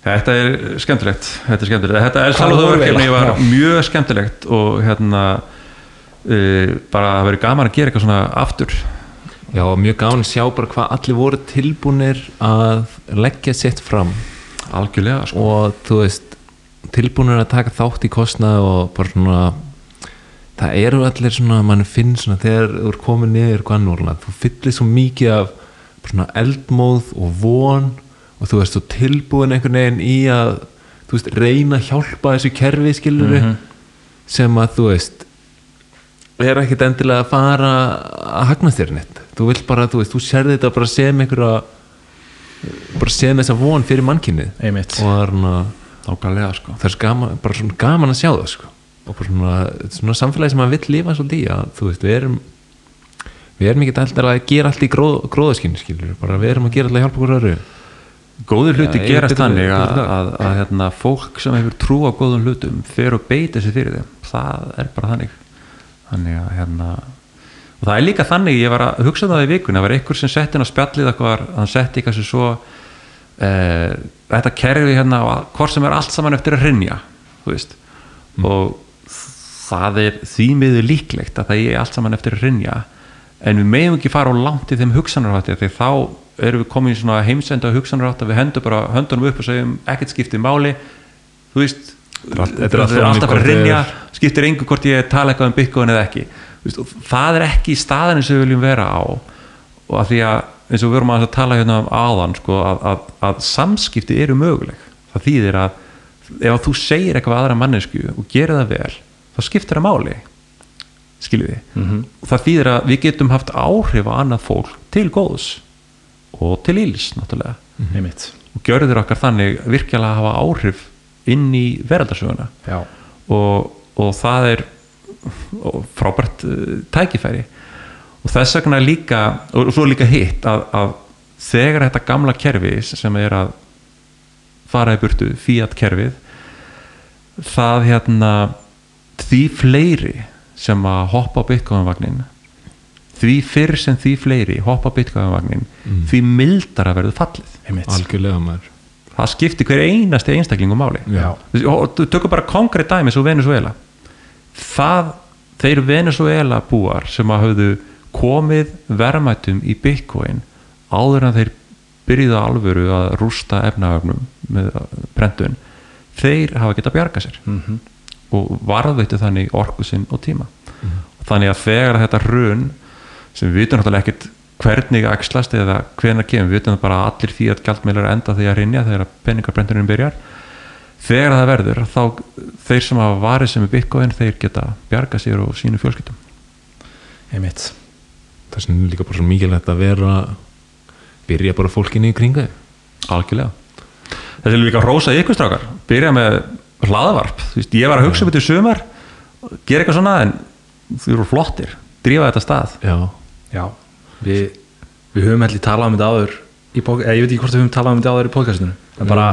Þetta er skemmtilegt. Þetta er skemmtilegt. Þetta er Hvað Salvador voru verkefni eiginlega? var Já. mjög skemmtilegt og hérna uh, bara að vera gaman að gera eitthvað svona aftur já, mjög að sjá bara hvað allir voru tilbúnir að leggja sitt fram algjörlega sko. og þú veist tilbúinir að taka þátt í kostnað og bara svona það eru allir svona, mann finn svona þegar þú er komin niður gunnvólna þú fyllir svo mikið af svona eldmóð og von og þú veist svo tilbúin einhvern veginn í að þú veist reyna að hjálpa þessu kerfi skilur sem að þú veist er ekkert endilega að fara að hagnast þér neitt. Þú vill bara, þú veist, þú sérði þetta bara sem einhverja bara sem þessa von fyrir mannkynnið einmitt. Og það er svona nákvæmlega sko. það er svo gaman, bara svona gaman að sjá það sko. og bara svona, svona samfélagi sem maður vill lifa svolítið í að þú veist, við erum við erum ekki alltaf að gera allt í gróð, gróðaskynni skilur, bara við erum að gera alltaf að hjálpa okkur öðru. Góður hluti ég gerast þannig að, að, að hérna, fólk sem hefur trú á góðum hlutum fer og beita sér fyrir þeim. Það er bara þannig þannig að hérna og það er líka þannig, ég var að hugsa um það í vikun það var einhver sem setti inn á spjallið eitthvað, hann setti eitthvað sem svo uh, þetta kerfi hérna hvort sem er allt saman eftir að rinja veist. Og það er því miður líklegt að það er allt saman eftir að rinja en við meðum ekki fara á langt í þeim hugsanarhátti því þá erum við komin í svona heimsenda hugsanarhátt að við höndum bara höndunum upp og segjum ekkert skiptið máli þú veist þetta er alltaf að rinja skiptir engu hvort ég tala eitthvað um Bitcoin eða ekki. Það er ekki staðan sem við viljum vera á. Og að því að eins og við vorum að tala hérna um áðan sko, að, að, að samskipti eru möguleg. Það þýðir að ef að þú segir eitthvað aðra mannesku og gerir það vel þá skiptir það máli. Skiljum við -hmm. og það þýðir að við getum haft áhrif á annað fólk til góðs og til íls náttúrulega. Einmitt. Og gjörður okkar þannig virkilega að hafa áhrif inn í veraldarsöguna já, og, og það er og frábært uh, tækifæri. Og þess vegna líka og svo líka hitt að, að þegar þetta gamla kerfi sem er að fara í burtu, Fiat kerfið það hérna því fleiri sem að hoppa á Bitcoin-vagnin því fyrr sem því fleiri hoppa á Bitcoin-vagnin því mildara verður fallið. Einmitt. Algjörlega maður það skiptir hver einasti einstaklingum máli. Já. og þú tökur bara konkrétt dæmi svo Venezuela það, þeir Venezuela búar sem að hafðu komið verðmættum í Bitcoin áður en þeir byrjuðu að alvöru að rústa efnaöfnum með prentun þeir hafa getað bjarga sér. Mhm. og varðveitu þannig orku sinn og tíma. Og þannig að þegar þetta run sem við vitum náttúrulega ekkert hvernig æxlast eða hvenær kemur, við vitum bara að allir því að gjaldmeilar enda því að rinja þegar peningarbrenturinn byrjar. Þegar það verður þá þeir sem hafa varið sem er bitcoin þeir geta bjarga sér og sínu fjölskyldum. Einmitt. Það sem er líka bara svo mikilvægt að vera byrja bara fólkinni í kringu algjörlega. Þessi er líka rósa ykkur strákar. Byrja með hlaðvarp Þú veist, ég var að hugsa um þetta í sumar gera eitthvað svona en þú eru flottir. Drífa þetta stað. Já, já, við, við höfum heldur talað um þetta áður podcast, eða ég veit ekki hvort við höfum talað um þetta áður í podcastinu bara,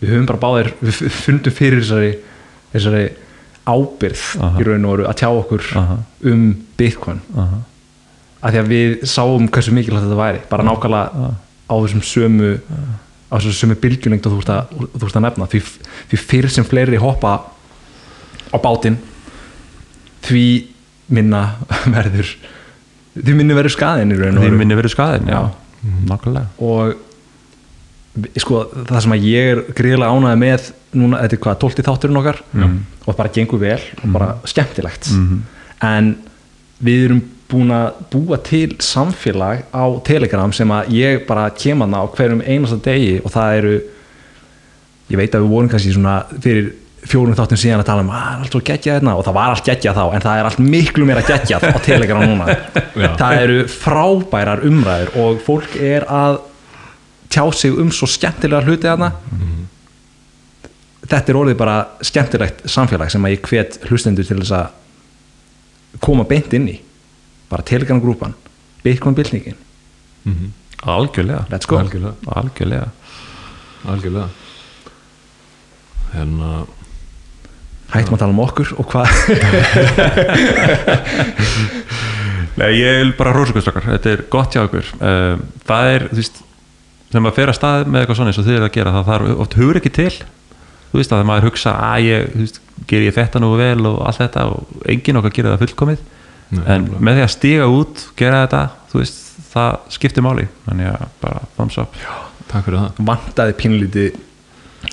við höfum bara báðir við fundum fyrir þessari þessari ábyrð Aha. í raun og veru að tjá okkur Aha. um Bitcoin. Uh að því að við sáum hversu mikilvægt þetta væri bara nákvæmlega á þessum sömu á þessum sömu bylgjulengd og þú ert að, þú ert að nefna. Því, því fyrir sem fleiri hoppa á bátinn því minna verður því minni verður skaðin í raun og því minni verið skaðin já, Já. nákvæmlega. Og sko, það sem að ég er gríðilega ánæði með núna, þetta er hvað, 12 þátturinn okkar? Og það bara gengur vel og bara skemmtilegt. En við erum búin að búa til samfélag á Telegram sem að ég bara kem hana á hverjum einasta degi og það eru ég veit að við vorum kannski svona fyrir fjórum þáttum síðan að tala um að það er allt svo geggjað hérna? Og það var allt geggjað þá en það er allt miklu meira geggjað á Telegram núna. Já. það eru frábærar umræður og fólk er að tjá sig um svo skemmtilega hluti þarna. Þetta er orðið bara skemmtilegt samfélag sem að ég hvet hlustendur til þess að koma beint inn í. Bara Telegram grúpan Bitcoin bylningin algjörlega. Let's go. algjörlega, algjörlega. Algjörlega. Hérna hættum að tala um okkur og hvað Nei, ég vil bara hrósa ykkur strákar, þetta er gott hjá ykkur. Um, það er, þú veist þegar maður fer að stað með eitthvað svona eins og þið er að gera það þarf oft hugur ekki til. Þú veist að maður hugsa að ég, þú veist, ger ég þetta nú vel og allt þetta og enginn okkar gerir það fullkomið. Nei, en með því að stíga út, gera þetta þú veist, það skiptir máli. Þannig að bara thumbs up. Já, takk fyrir það. Vandaði pínlítið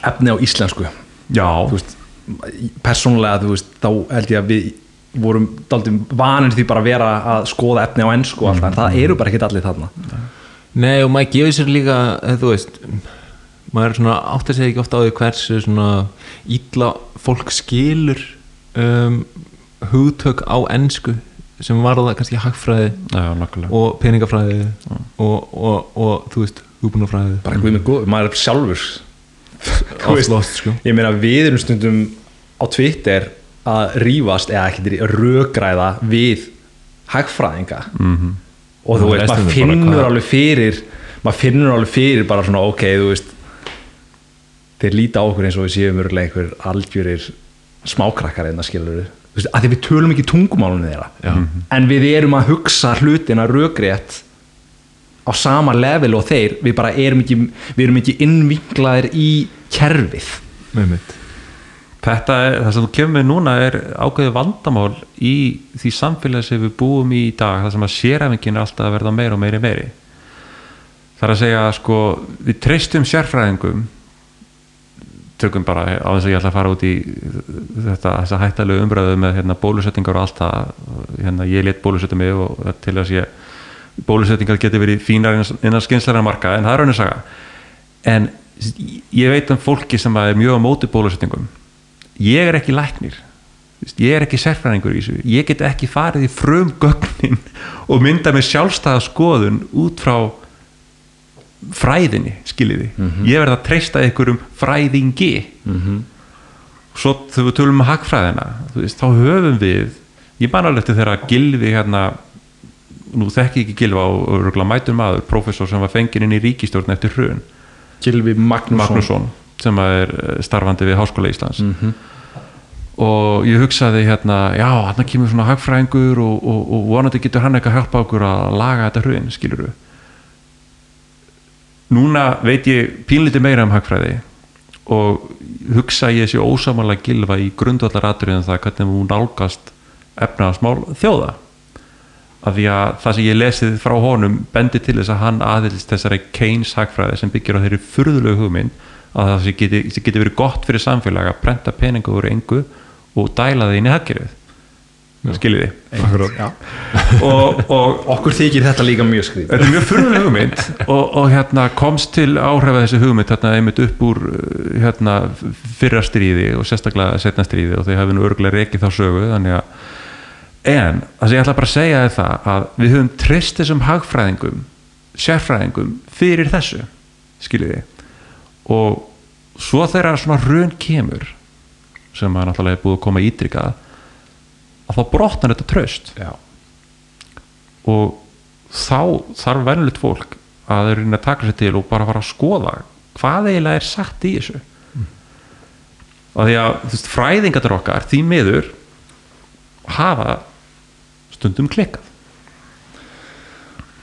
efni á íslensku. Já. Þú veist, persónulega þú veist, þá held ég að við vorum daldum vanir því bara að vera að skoða efni á ennsku og allt það, en það eru bara ekkert allir þarna. Nei og maður gefur sér líka eh, þú veist maður er svona átt að segja ekki ofta á því hversu svona ítla fólk skilur um, hugtök á ensku sem var það kannski hagfræði Já, og peningafræði og, og, og þú veist hugbúnafræði. Bara hvað með góð, maður er sjálfur veist, sko. ég meina við erum stundum á Twitter að rífast eða ekki rökræða við hagfræðinga. Mm og þú veist, maður finnur alveg fyrir maður finnur alveg fyrir bara svona ok, þú veist þeir líta á okkur eins og við séum örgulega einhver algjörir smákrakkar einna skilur við að því við tölum ekki tungumálunni þeirra. Já. en við erum að hugsa hlutina rökrétt á sama level og þeir við bara erum ekki, við erum ekki innvinklaðir í kerfið. Þetta er, það sem þú kemur núna er ákveðið vandamál í því samfélagi sem við búum í í dag það sem að séræfingin er alltaf að verða meira og meiri meiri. Það er að segja sko við treystum sérfræðingum tökum bara á þess að ég ætla að fara út í þetta þessa hættalegu umræðu með hérna, bólusetningar og allt það hérna, ég let bólusetja mig og til þess ég bólusetningar geti verið fínar innan, skynslega marka en það er raunin saga. En ég veit um fólki sem er mjög á móti bólusetningum. Ég er ekki læknir. Ég er ekki sérfræðingur í þessu. Ég get ekki farið í frum gögnin og mynda með sjálfstæða skoðun út frá fræðinni skiljiði, ég verð að treysta einhverjum fræðingi. Svo þegar við tölum um hagfræðina veist, þá höfum við ég man alveg til þegar Gilvi hérna nú þekki ég ekki Gilva og, örugglega mætur maður, prófessor sem var fenginn inn í ríkistjórn eftir hrun. Gilvi Magnússon, Magnússon sem er eh, starfandi við Háskóla Íslands. Og ég hugsaði hérna já, hann kemur svona hagfræðingur og, og, og vonandi getur hann eitthvað að hjálpa okkur að laga þetta hrun, skilur við núna veit ég pínlítið meira um hagfræði og hugsa ég þessi ósamanlega gilfa í grundvallar atriðum það hvernig hún nálgast efnaðasmál þjóða af því að það sem ég lesið frá honum bendi til þess að hann aðeins þessari Keynes hagfræði sem byggir á þeirri furðulegu hugmynd að það sem geti, sem geti verið gott fyrir samfélag að prenta peningu úr engu og dæla það inn í hagkerfið. Skiljiði? Og, og okkur þykir þetta líka mjög skrið þetta er mjög furðuleg hugmynd og, og hérna komst til áhrifa þessi hugmynd hérna einmitt upp úr hérna fyrra stríði og sérstaklega setna stríði og þau hefði nú örgulega rekið þá sögu þannig að en það sem ég ætla bara að segja er það að við höfum trist þessum hagfræðingum sérfræðingum fyrir þessu skiljiði og svo þegar svona raun kemur sem að náttúrulega er búið að koma ídrikað að þá brotnar þetta traust. Já. og þá þarf venjulegt fólk að reyna að taka sér til og bara fara að skoða hvað eiginlega er sagt í þessu. Og því að þú veist, fræðingatur okkar því miður hafa stundum klikkað.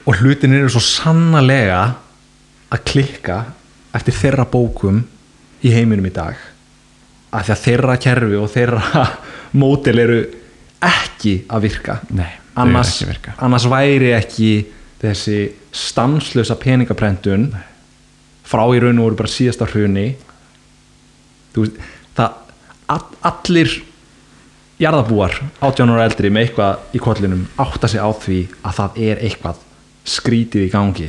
Og hlutin eru svo sannlega að klikka eftir þeirra bókum í heiminum í dag að því að þeirra kerfi og þeirra mótel eru ekki að virka. Nei, annars, ekki virka. annars væri ekki þessi stanslösa peningaprentun frá í raun og voru bara síðasta hruni. Veist það all, allir jarðabúar 18 ára eldri með eitthvað í kollinum átta sig á því að það er eitthvað skrítið í gangi.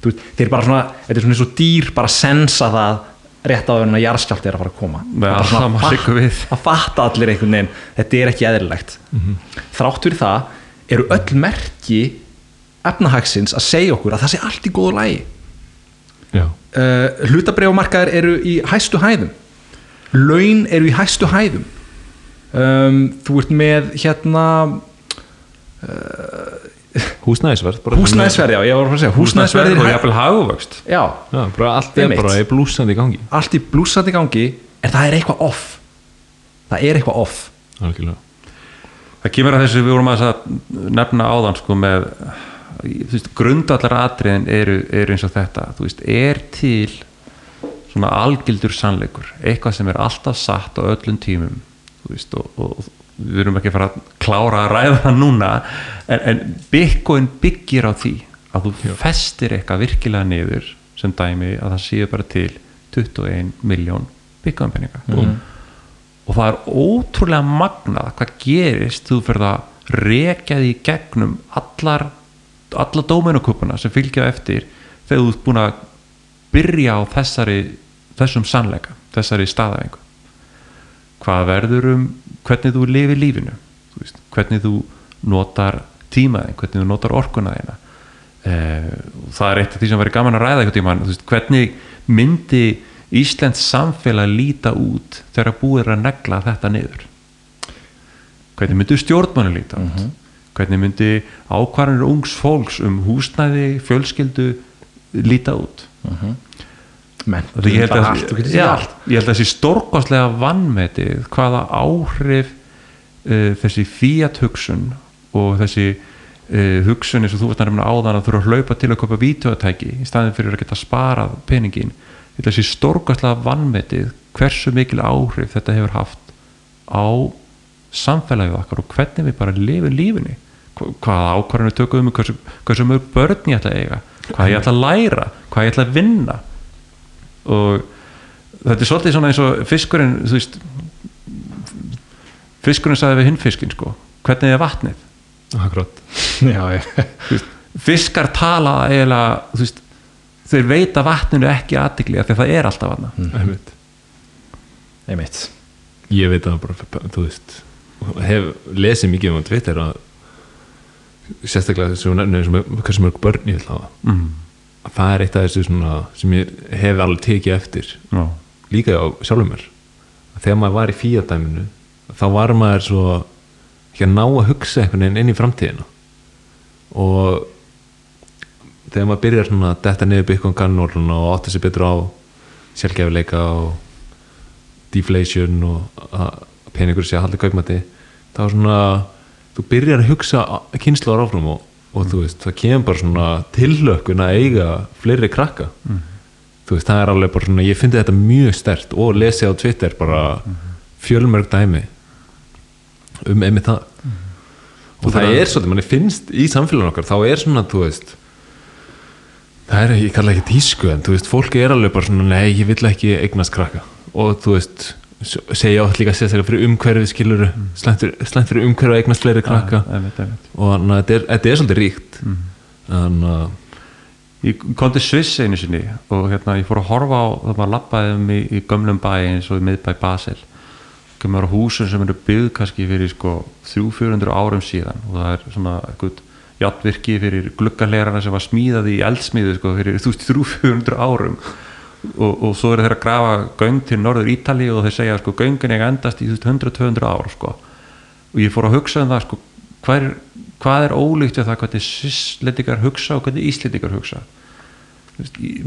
Þú þeir bara svona þetta er svona eins og dýr bara sensa það rétt á því að jarðskjált er að fara að koma. Svona það sigga við. að fatta allir einhvern veginn. Þetta er ekki eðlilegt. Þrátt fyrir það eru öll merki efnahagsins að segja okkur að það sé allt í góðu lægi uh, hlutabreifumarkaðir eru í hæstu hæðum. Laun eru í hæstu hæðum um, þú ert með hérna húsnæðisverð bara húsnæðisverð, já, ég var að fara að segja húsnæðisverðir og jafnvel haguvöxt já, Já, bara allt er bara í blúsandi í gangi. Allt í blúsandi gangi en það er eitthvað off. Það er eitthvað off. Algjörlega. Það kemur að þessu við vorum að nefna áðan sko með þú veist, grundallar atriðin eru, eru eins og þetta. Þú veist, er til svona algildur sannleikur eitthvað sem er alltaf satt á öllum tímum veist, og, og við erum ekki að fara að klára að ræða það núna en, en Bitcoin byggir á því að þú festir eitthvað virkilega niður sem dæmi að það séu bara til 21 miljón Bitcoin penninga og það er ótrúlega magnað hvað gerist þú fyrir að rekja því í gegnum allar alla dómenukupuna sem fylgja eftir þegar þú ert búin að byrja á þessari þessum sannleika, þessari staðaðingu hvað verður um hvernig þú lifir lífinu? Þú veist, hvernig þú notar tímaðin, hvernig þú notar orkuna þína. Eh, það er eitt af því sem verður gaman að ræða eitthvað tíma veist, hvernig myndi Íslands samfélag líta út þegar búið er að negla þetta niður? Hvernig myndi stjórnmannu líta út? Hvernig myndi ákvarðanir ungs fólks um húsnæði, fjölskyldu líta út? Menntun, Þetta ég held að, allt, já, ég held að þessi stórkostlega vannmetið hvaða áhrif uh, þessi fiat hugsun og þessi uh, hugsun eins og þú veist að nefna áðan að þú eru að hlaupa til að köpa vídeotæki í staðin fyrir að geta sparað peningin ég held að þessi stórkostlega vannmetið hversu mikil áhrif þetta hefur haft á samfélagið okkar og hvernig við bara lifum lífinni Hva- hvaða ákvarðinu tökum við hversu, hversu mörg börn ég ætla að eiga hvað ég ætla að læra, hvað ég ætla að vinna og þetta er svolítið svona eins og fiskurinn þú veist fiskurinn sagði við hinn fiskinn sko hvernig er vatnið? Akkurat. Já, veist, fiskar tala eiginlega þú veist, þeir veita vatninu ekki aðtikli af því að það er alltaf vatna einmitt. einmitt. Ég veit að bara, þú veist hef lesið mikið um á Twitter að sérstaklega þessu nefnir sem hversu mörg börn ég vil hafa. Mm. Að það er eitt af þessu svona sem ég hef alveg tekið eftir Já. líka á sjálfum mér þegar maður var í fíadæminu þá var maður svo ekki að ná að hugsa einhvern veginn inn í framtíðina og þegar maður byrjar svona að detta niður kannórlun og átta sig betur á sjálfgefileika og deflation og peningur sé að halda kaupmæti þá svona þú byrjar að hugsa kynsluðar áfram og, og þú veist, það kemur bara svona tillökkun að eiga fleiri krakka. Þú veist, það er alveg bara svona ég fyndi þetta mjög stert og lesi á Twitter bara fjölmörg dæmi um einmitt það. Og það er svolítið, manni finnst í samfélagin okkar, þá er svona, þú veist það er, ég kalla ekki tísku en þú veist, fólk er alveg bara svona nei, ég vill ekki eignast krakka. Og þú veist, segja átt líka sérstaklega fyrir umhverfið skiluru fyrir, slæmt fyrir umhverfið að eignast fleiri krakka. Einmitt, einmitt. og þannig að þetta er, þetta er svolítið ríkt. Þannig að ég kom til Sviss einu sinni og hérna ég fór að horfa á það maður lappaði um í, í gömlum bæ eins og í miðbæ Basel. Kemur á húsum sem eru byggð kannski fyrir sko 300-400 árum síðan. Og það er svona eitthvað játvirki fyrir gluggalerana sem var smíðað í eldsmíðu sko fyrir 300-400 árum og, og svo eru þeir að grafa göng til norður Ítali og þeir segja sko göngin eiga endast í 100-200 ár sko. Og ég fór að hugsa um það sko hvað er, hvað er ólíkt við það hvernig svisslendingar hugsa og hvernig íslendingar hugsa?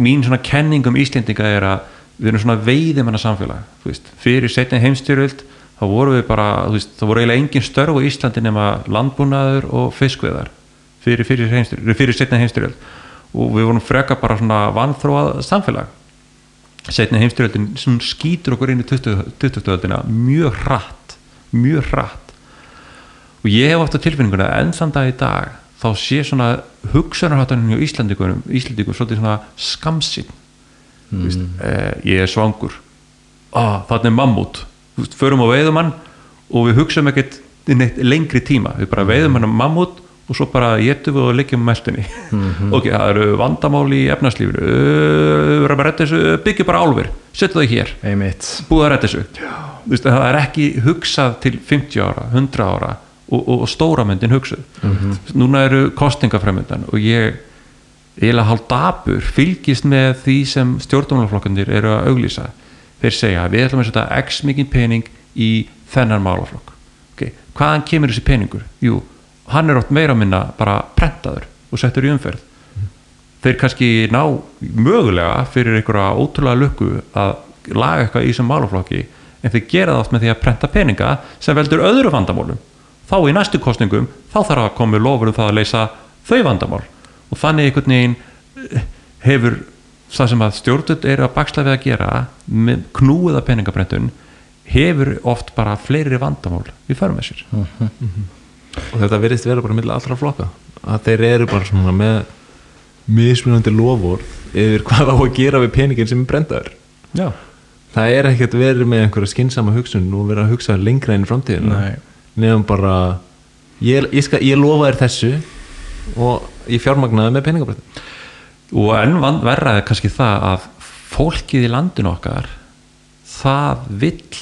Mín svona kenning um íslendinga er að við erum svona veiðimanna samfélag þú veist, fyrir setni heimstyrjöld þá voru við bara, veist, þá voru eiginlega engin störf á Íslandi nema landbúnaður og fiskveðar fyrir, fyrir, fyrir setni heimstyrjöld og við vorum freka bara svona vanþróað samfélag setni heimstyrjöldin sem skýtur okkur inn í 20. 20. öldina mjög hratt mjög hratt og ég hef oft á tilfinninguna enn þann dag í dag þá sé svona hugsanarháttanum hjá Íslandingum, Íslandingum svolítið svona skamsinn mm. eh, ég er svangur ah, þannig er mammút förum á veiðumann og við hugsaum ekkert í neitt lengri tíma við bara veiðum hann mammút og svo bara getum við og leggjum meldinni ok, það eru vandamál í efnarslífinu við verðum að redda þessu byggja bara álfur, setja það hér. Búið að redda þessu. Þú veist, það er ekki hugsað til 50 ára, 100 ára og, og, og stóra myndin hugsuð. Núna eru kostingafræmyndan og ég eiginlega hálf dabur fylgist með því sem stjórnumálaflokkandir eru að auglýsa. Þeir segja við ætlum að setja x mikið pening í þennan málaflokk. Okay. hvaðan kemur þessi peningur? Jú, hann er oft meira minna bara prentaður og settur í umferð. Þeir kannski ná mögulega fyrir einhverja ótrúlega lukku að laga eitthvað í þessum málaflokki en þeir gera það oft með því að prenta peninga sem veldur öðru vandamálum. Þá í næstu kostningum þá þarf að koma lofur um það að leysa þau vandamál. Og þannig einhvern veginn eh, hefur það sem að stjórnut eru að baksla við að gera með knúiða peningabrentun hefur oft bara fleiri vandamál við förum með sér og þetta verðist vera bara millir allra flokka. Að þeir eru bara svona með mismunandi lofur yfir hvað á að gera við peningin sem er brendaður Já, það er ekkert verið með einhverja skynsama hugsun og vera að hugsa lengra inn í framtíðina. Nei. nefnum bara ég, ég, skal, ég lofa þér þessu og ég fjármagnaði með peningabrættin og enn van- verra er kannski það að fólkið í landinu okkar það vill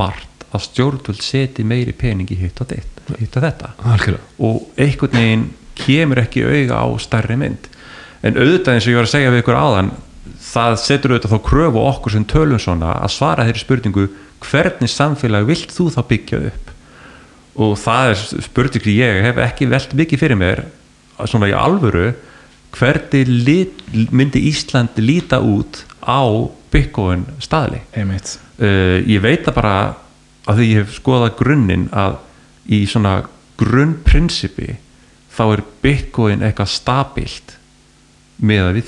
margt að stjórnvöld seti meiri pening í hitt og, þitt, hitt og þetta. Algjörlega. Og einhvern veginn kemur ekki auga á stærri mynd. En auðvitað eins og ég var að segja við ykkur áðan það setur auðvitað þá kröfu okkur sem tölum svona að svara þeirri spurningu hvernig samfélag vilt þú þá byggja upp? Og það er spurning sem ég hef ekki velt mikið fyrir mér svona í alvöru hvernig lit, myndi Ísland líta út á Bitcoin staðli? Uh, ég veit það bara að því ég hef skoðað grunninn að í svona grunnprinsipi þá er Bitcoin eitthvað stabilt með að við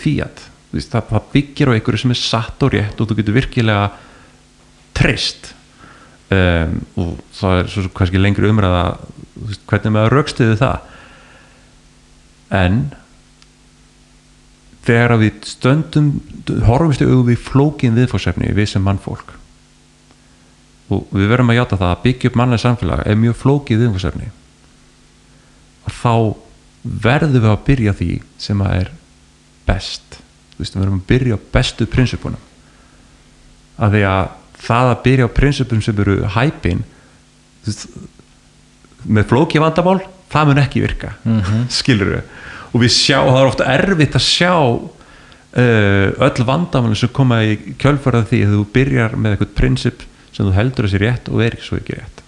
veist, það, það byggir á einhverju sem er satt og rétt og þú getur virkilega trist um, og það er svo kannski lengri umræða hvernig maður raukstuði það. En þegar við stöndum horfumstu auðvitað við flókin viðfórsefni við sem mannfólk og við verum að játa það að byggja upp mannlega samfélag er mjög flókið viðfórsefni og þá verðum við að byrja því sem að er best. Þú veist, við verðum að byrja á bestu prinsipunum að því að það að byrja á prinsipum sem eru hæpin með flókið vandamál það mun ekki virka. Mm -hmm. skilur við og við sjá, það er ofta erfitt að sjá uh, öll vandamálin sem koma í kjölfarað því að þú byrjar með eitthvað prinsip sem þú heldur þessi rétt og er ekki svo ekki rétt.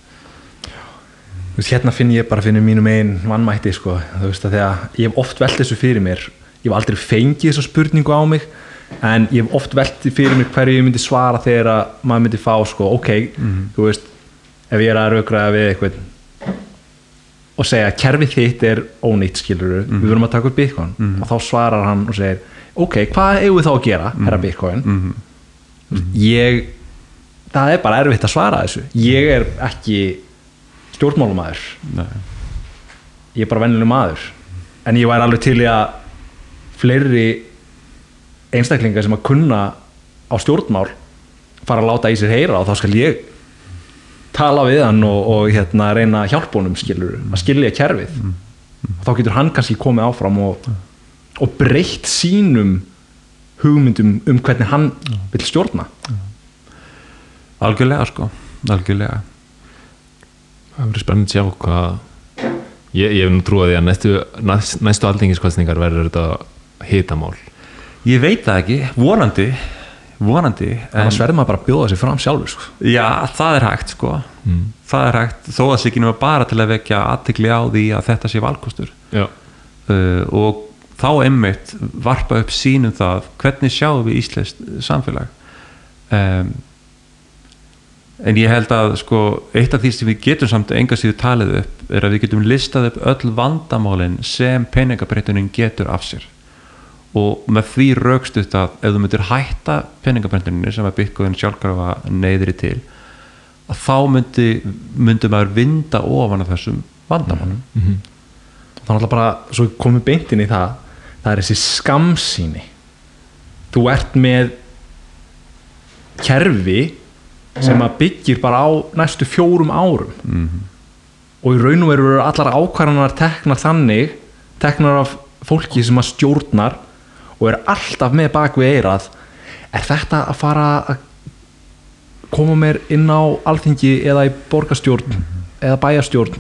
Þú veist, hérna finn ég bara fyrir mínum einn vannmætti sko, þú veist að þegar ég hef oft velt þessu fyrir mér. Ég hef aldrei fengið þessa spurningu á mig en ég hef oft velt fyrir mér hverju ég myndi svara þegar að maður myndi fá sko, ok, þú veist ef ég er að raukraða við eitthvað og segja að kerfið þitt er ónýtt skilur við verðum að taka upp Bitcoin. Og þá svarar hann og segir ok, hvað eigum við þá að gera, herra Bitcoin? Þú veist, ég það er bara erfitt að svara þessu. Ég er ekki stjórnmálumæður Nei. ég er bara vennileg maður. En ég væri alveg til í að fleiri einstaklingar sem að kunna á stjórnmál fara að láta í sér heyra og þá skal ég tala við hann og, og hérna, reyna honum skilur, að skilja kerfið. Og þá getur hann kannski komið áfram og, og breytt sínum hugmyndum um hvernig hann vil stjórna algjörlega sko, algjörlega. Það verður spennandi að sjá hvað ég, ég hef nú trúið því að næstu, næst, næstu aldingiskostningar verður þetta hitamál. Ég veit það ekki, vonandi vonandi en, annars verður maður bara að bjóða sig fram sjálfur sko. já, það er hægt sko. Það er hægt, þó að sig ekki nema bara til að vekja aðtikli á því að þetta sé valkostur. Já, uh, og þá einmitt varpa upp sínum það hvernig sjáum við íslenskt samfélag? Um, en ég held að sko eitt af því sem við getum samt enga síðu talið upp er að við getum listað upp öll vandamálin sem peningabreitunin getur af sér. Og með því raukstutt að ef þú myndir hætta peningabreituninni sem að Bitcoin sjálfkrafa neyðri til að þá myndi, myndi maður vinda ofan af þessum vandamálum. Þannig að bara, svo komum við beintin í það það er þessi skamsýni þú ert með kerfi sem að byggir bara á næstu fjórum árum. Og í raun og veru eru allar ákvarðanar teknar þannig teknar af fólki sem að stjórnar og er alltaf með bak við eirað er þetta að fara að koma mér inn á alþingi eða í borgarstjórn eða bæjarstjórn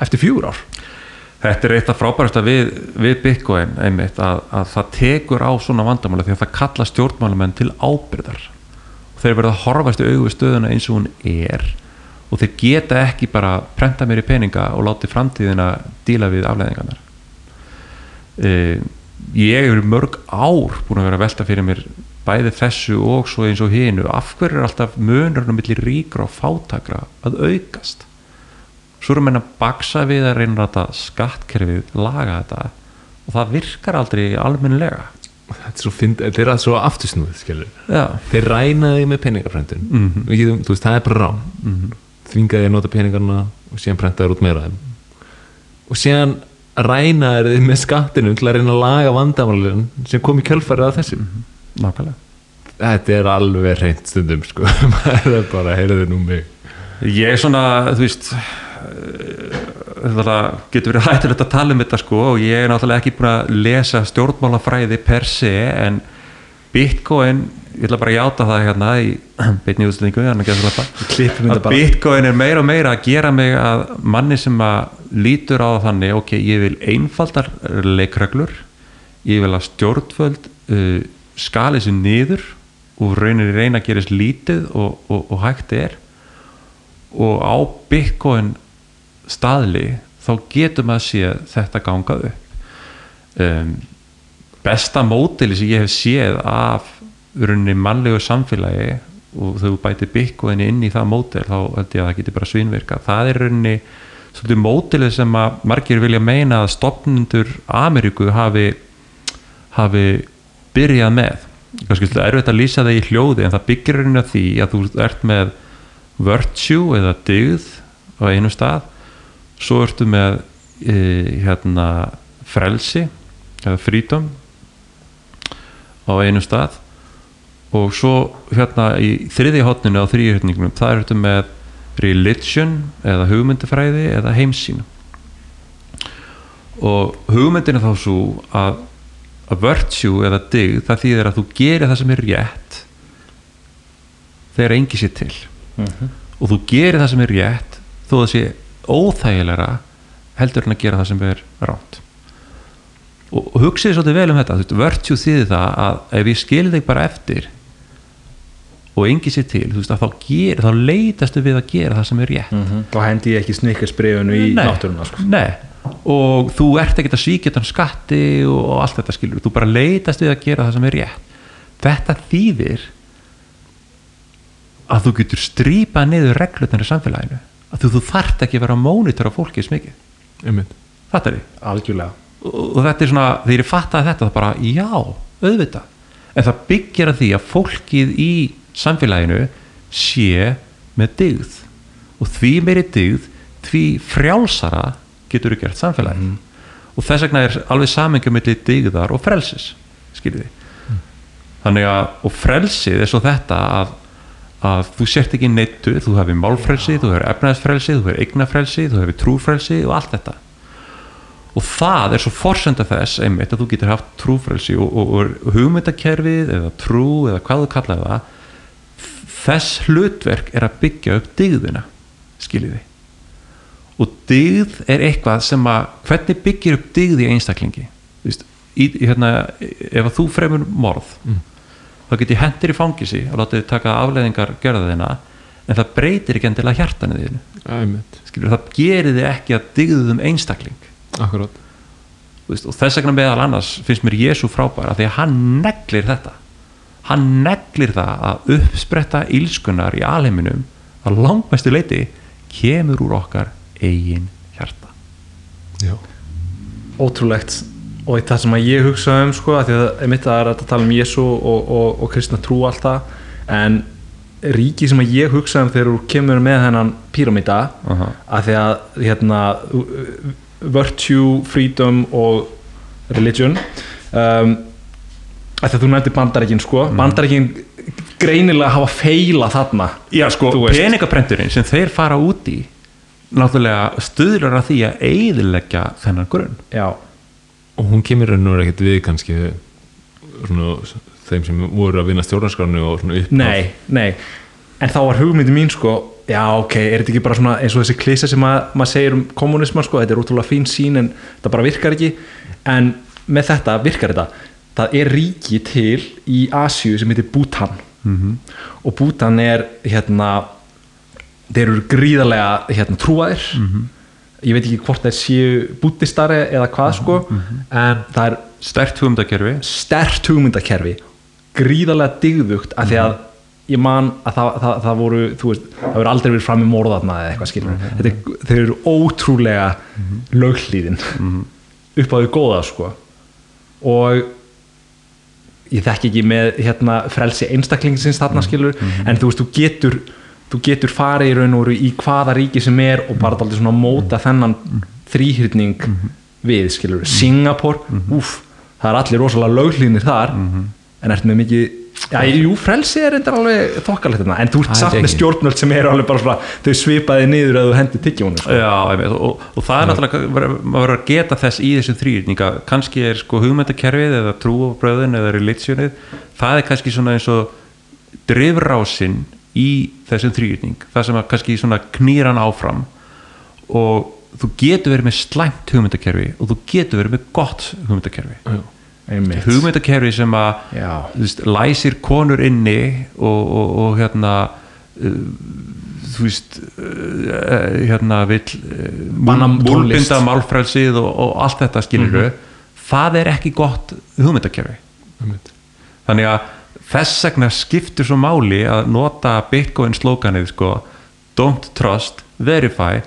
eftir fjögur ár? Þetta er eitt af frábærasta við, við Bitcoin einmitt að, að það tekur á svona vandamála því að það kalla stjórnmálumenn til ábyrðar þeir verða að horfast í augu stöðuna eins og hún er og þeir geta ekki bara prenta mér í peninga og láti framtíðina díla við afleðingarnar uh, ég hefur mörg ár búin að vera að velta fyrir mér bæði þessu og svo eins og hinu. Af hverju er alltaf munurinn á milli ríkra og fátakra að aukast? Svo erum við að baksa við að reyna að skattkerfið laga þetta og það virkar aldrei almennilega þetta er svo, fynd, þetta er að svo aftursnúð skilur. já, Þeir ræna þig með peningafrændun Mhm. og ég, þú veist, það er bara rán mm -hmm. þvinga þig að nota peningarna og síðan prenta þér út meira og síðan ræna þér þig með skattinu til að reyna að laga vandamálin sem kom í kjölfarið af þessum nákvæmlega þetta er alveg reynd stundum sko. maður er bara, heyrðu nú mig ég er svona, þú veist getur verið hættulegt að tala um þetta sko og ég er náttúrulega ekki búin að lesa stjórnmálafræði per se en Bitcoin, ég ætla bara að játa það hérna í beinni útsendingu að Bitcoin er meira og meira að gera mig að manni sem að lítur á þannig ok, ég vil einfaldar leikreglur ég vil að stjórnvöld uh, skali sér niður og raunir reyna að gera sér lítið og, og, og hægt er. Og á Bitcoin staðli þá getur maður sé þetta ganga upp. Um, besta mótili sem ég hef séð af rauninni mannlegu samfélagi og þau bæti bitcoin inn í það mótil þá held ég að það geti bara svinvirka það er rauninni svolítið mótilið sem að margir vilja meina að stopnundur Ameríku hafi hafi byrjað með. Kannski er erfitt að lýsa það í hljóði en það byggir rauninni að því að þú ert með virtue eða dygð á einu stað svo ertu með e, hérna frelsi eða freedom á einu stað. Og svo hérna í þriði hotninu á þrýhjörningunum það ertu með religion eða hugmyndafræði eða heimsýn. Og hugmyndin er þá svo að, að virtue eða dygð það þýðir að þú gerir það sem er rétt þegar engi sér til. Og þú gerir það sem er rétt þó það sé óþægilega heldur en að gera það sem er ránt og, og hugsið svolítið vel um þetta þú veist, virtue þýðir það að ef ég skil þig bara eftir og engi sér til, þú veist, að þá gerir þá leitastu við að gera það sem er rétt. Þá hendi ég ekki snikkarsbreyfunu í náttúruna sko. nei. og þú ert ekkert að svíkja þann skatti og, allt þetta skilur þú bara leitast við að gera það sem er rétt. Þetta þýðir að þú getur strípað niður reglutnar í samfélaginu að þú, þú þarft ekki að vera að mónitora fólki smikið einmitt. Þetta er því algjörlega. Og, þetta er svona, þegar ég fattaði þetta það bara, já, auðvitað. En það byggir að því að fólkið í samfélaginu sé með dyggð og því meiri dyggð því frjálsara getur þú gert samfélaginu og þess vegna er alveg samengja milli dyggðar og frelsis skiljið þið þannig að, og frelsið er svo þetta að, að þú sért ekki neittu, þú hefur málfrelsi þú hefur efnaðsfrelsi, þú hefur eignafrelsi þú hefur trúfrelsi og allt þetta. Og það er svo forsenda þess einmitt að þú getur haft trúfrelsi og, og, og hugmyndakerfið eða trú eða hvað þú kallaði það þess hlutverk er að byggja upp dygðina skiljiði og dygð er eitthvað sem að hvernig byggir upp dygð í einstaklingi? Þú veist, í, hérna, ef að þú fremur morð Mm. Þá get ég hendur í fangisi og látið taka afleðingar gjörða þeina en það breytir ekki endilega hjartanið þínu. Einmitt, skilur, það gerir þið ekki að dygðum einstakling. Akkurát og þess vegna meðal annars finnst mér Jésu frábæra því að hann neglir þetta. Hann neglir það að uppspretta ílskunar í alheiminum að langmestu leiti kemur úr okkar eigin hjarta. Já, ótrúlegt og það sem að ég hugsa um sko, að það er að tala um Jésu og, og, og kristna trú og allt það en ríki sem að ég hugsa um þegar þú kemur með hennan píramíta Aha. að því að hérna, virtue, freedom og religion um, að því að þú nefndi bandarækin sko, Mhm. bandarækin greinilega hafa feila þarna Já sko, peningaprenturinn sem þeir fara út í náttúrulega stuðlar að því að eiðileggja þennan grunn já, og hún kemur raun og veru ekkert við kannski svona, þeim sem voru að vinna stjórnarskránu og svona upp nei, nei. En þá var hugmyndi mín sko já ok, er þetta ekki bara svona eins og þessi klisa sem að, maður segir um kommunisman sko þetta er útrúlega fín sín en þetta bara virkar ekki. En með þetta virkar þetta. Það er ríki til í Asíu sem heitir Bhutan -hmm. og Bhutan er hérna þeir eru gríðarlega hérna, trúaðir. -hmm. Ég veit ekki hvort þeir séu búttistari eða hvað sko en það er stert hugmyndakerfi. Stert hugmyndakerfi gríðarlega digðugt af því að ég man að það, það, það voru veist, það voru aldrei verið fram í morðarna eða eitthvað skilur þetta er, þeir eru ótrúlega löglíðin upp á því góða sko. Og ég þekki ekki með hérna frelsi einstaklingsins þarna skilur en þú veist, þú getur þú getur farið í raun og veru í hvaða ríki sem er og bara aldrei svona móta þennan þrýhyrning við skilur, Singapur úf, það er allir rosalega löglínir þar en ertu með mikið já, jú, frelsi er reyndar alveg þokkalegt þarna, en þú ert er með stjórnöld sem eru alveg bara svona, þau svipaði niður að þú hendi tyggjónu sko. Já, einmitt, og, og það er náttúrulega maður verður að geta þess í þessum þrýrninga kannski er sko hugmyndakerfið eða trúabröðin eða religionið það er kannski svona eins og drifrásinn í þessum þrýrning það sem að kannski svona knýr hann áfram og þú getur verið með slæmt hugmyndakerfi og þú getur verið með gott hugmyndakerfi. Einmitt. hugmyndakerfi sem að veist, læsir konur inni og, og, og hérna uh, þú veist uh, hérna vill uh, múlbinda málfrælsið og, og allt þetta skilur það er ekki gott hugmyndakerfi. Einmitt. þannig að þess vegna skiptir svo máli að nota Bitcoin slókanið sko, don't trust, verify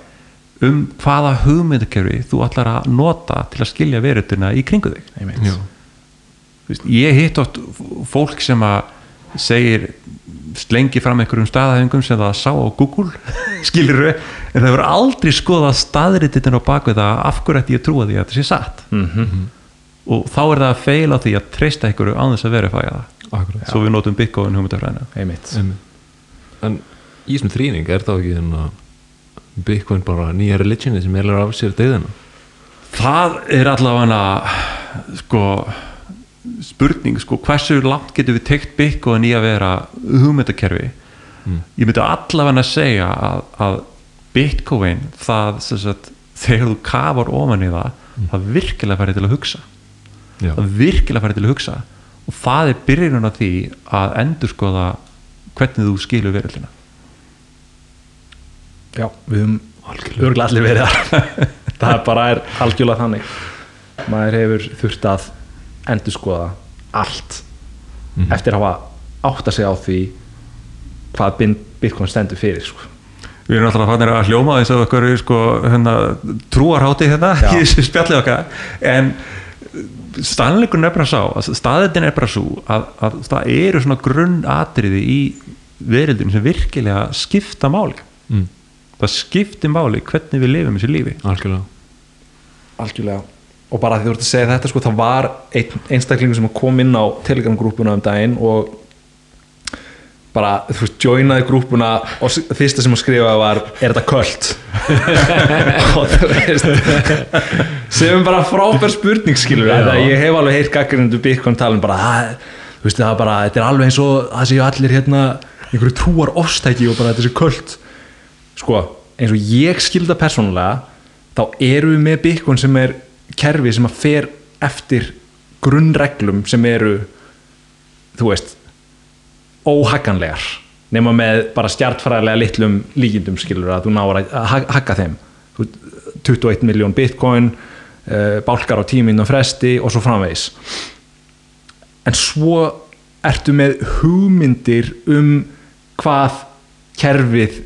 um hvaða hugmyndakerfi þú ætlar að nota til að skilja verutuna í kringu þig einmitt Já. Þú veist, ég hitt oft fólk sem að segir slengi fram einhverjum staðhæfingum sem það sá á Google skilur við, en það hefur aldrei skoðað staðrititin á það af hverju ætti ég trúa því að þetta sé satt Mhm. og þá er það að feila því að treysta einhverju án þess að verifæja það Akkurat. Svo við notum Bitcoin hugmyndafræðina. Einmitt. En í þessum þrýning er þá ekki þennan Bitcoin bara nýja religioni sem er af sér deyðina það er allavega sko spurning sko hversu langt getur við tekt Bitcoin í að vera hugmyndakerfi? Ég myndi allavega að segja að, að Bitcoin það sem sagt, þegar þú kafar ofan í það það virkilega færi til að hugsa. Já, það virkilega færi til að hugsa og það er byrjunum á því að endur skoða hvernig þú skilur veröldina. Já, við höfum örglega allir verið þar. Það er bara er algjörlega þannig. Maður hefur þurft að endur skoða allt eftir að hafa átt að segja á því hvað Bitcoin stendur fyrir sko. Við erum alltaf fannir að hljóma eins og okkur sko, hérna, trúarhátti þetta Já. í þessu spjallið okkar. En staðleikurinn er bara sá staðindin er bara svo að, að það eru svona grunnatriði í verildinu sem virkilega skipta máli. Mm. það skiptir máli hvernig við lifum þessu lífi. Algjörlega. Algjörlega. Og bara því þú ert að segja þetta sko, það var einn einstaklingur sem kom inn á telegram grúpuna um daginn og bara, þú veist, joinaði grúpuna og fyrsta sem hún skrifaði var er þetta köld og þú veist sem er bara frábær spurning skilur ég hef alveg heyrt gaggrindu Bitcoin talin bara, "Það- þú veist, það er bara þetta er alveg eins og það séu allir hérna einhverju trúar ofstæki og bara þetta sé köld sko, eins og ég skilda persónulega þá eru við með Bitcoin sem er kerfi sem að fer eftir grunnreglum sem eru þú veist óhagganlegar nema með bara stjartfræðilega litlum líkindum skilur að þú náður að ha- hagga þeim. Þú veist, 21 miljón bitcoin uh, bálkar á tíminn og fresti og svo framvegis. En svo ertu með hugmyndir um hvað kerfið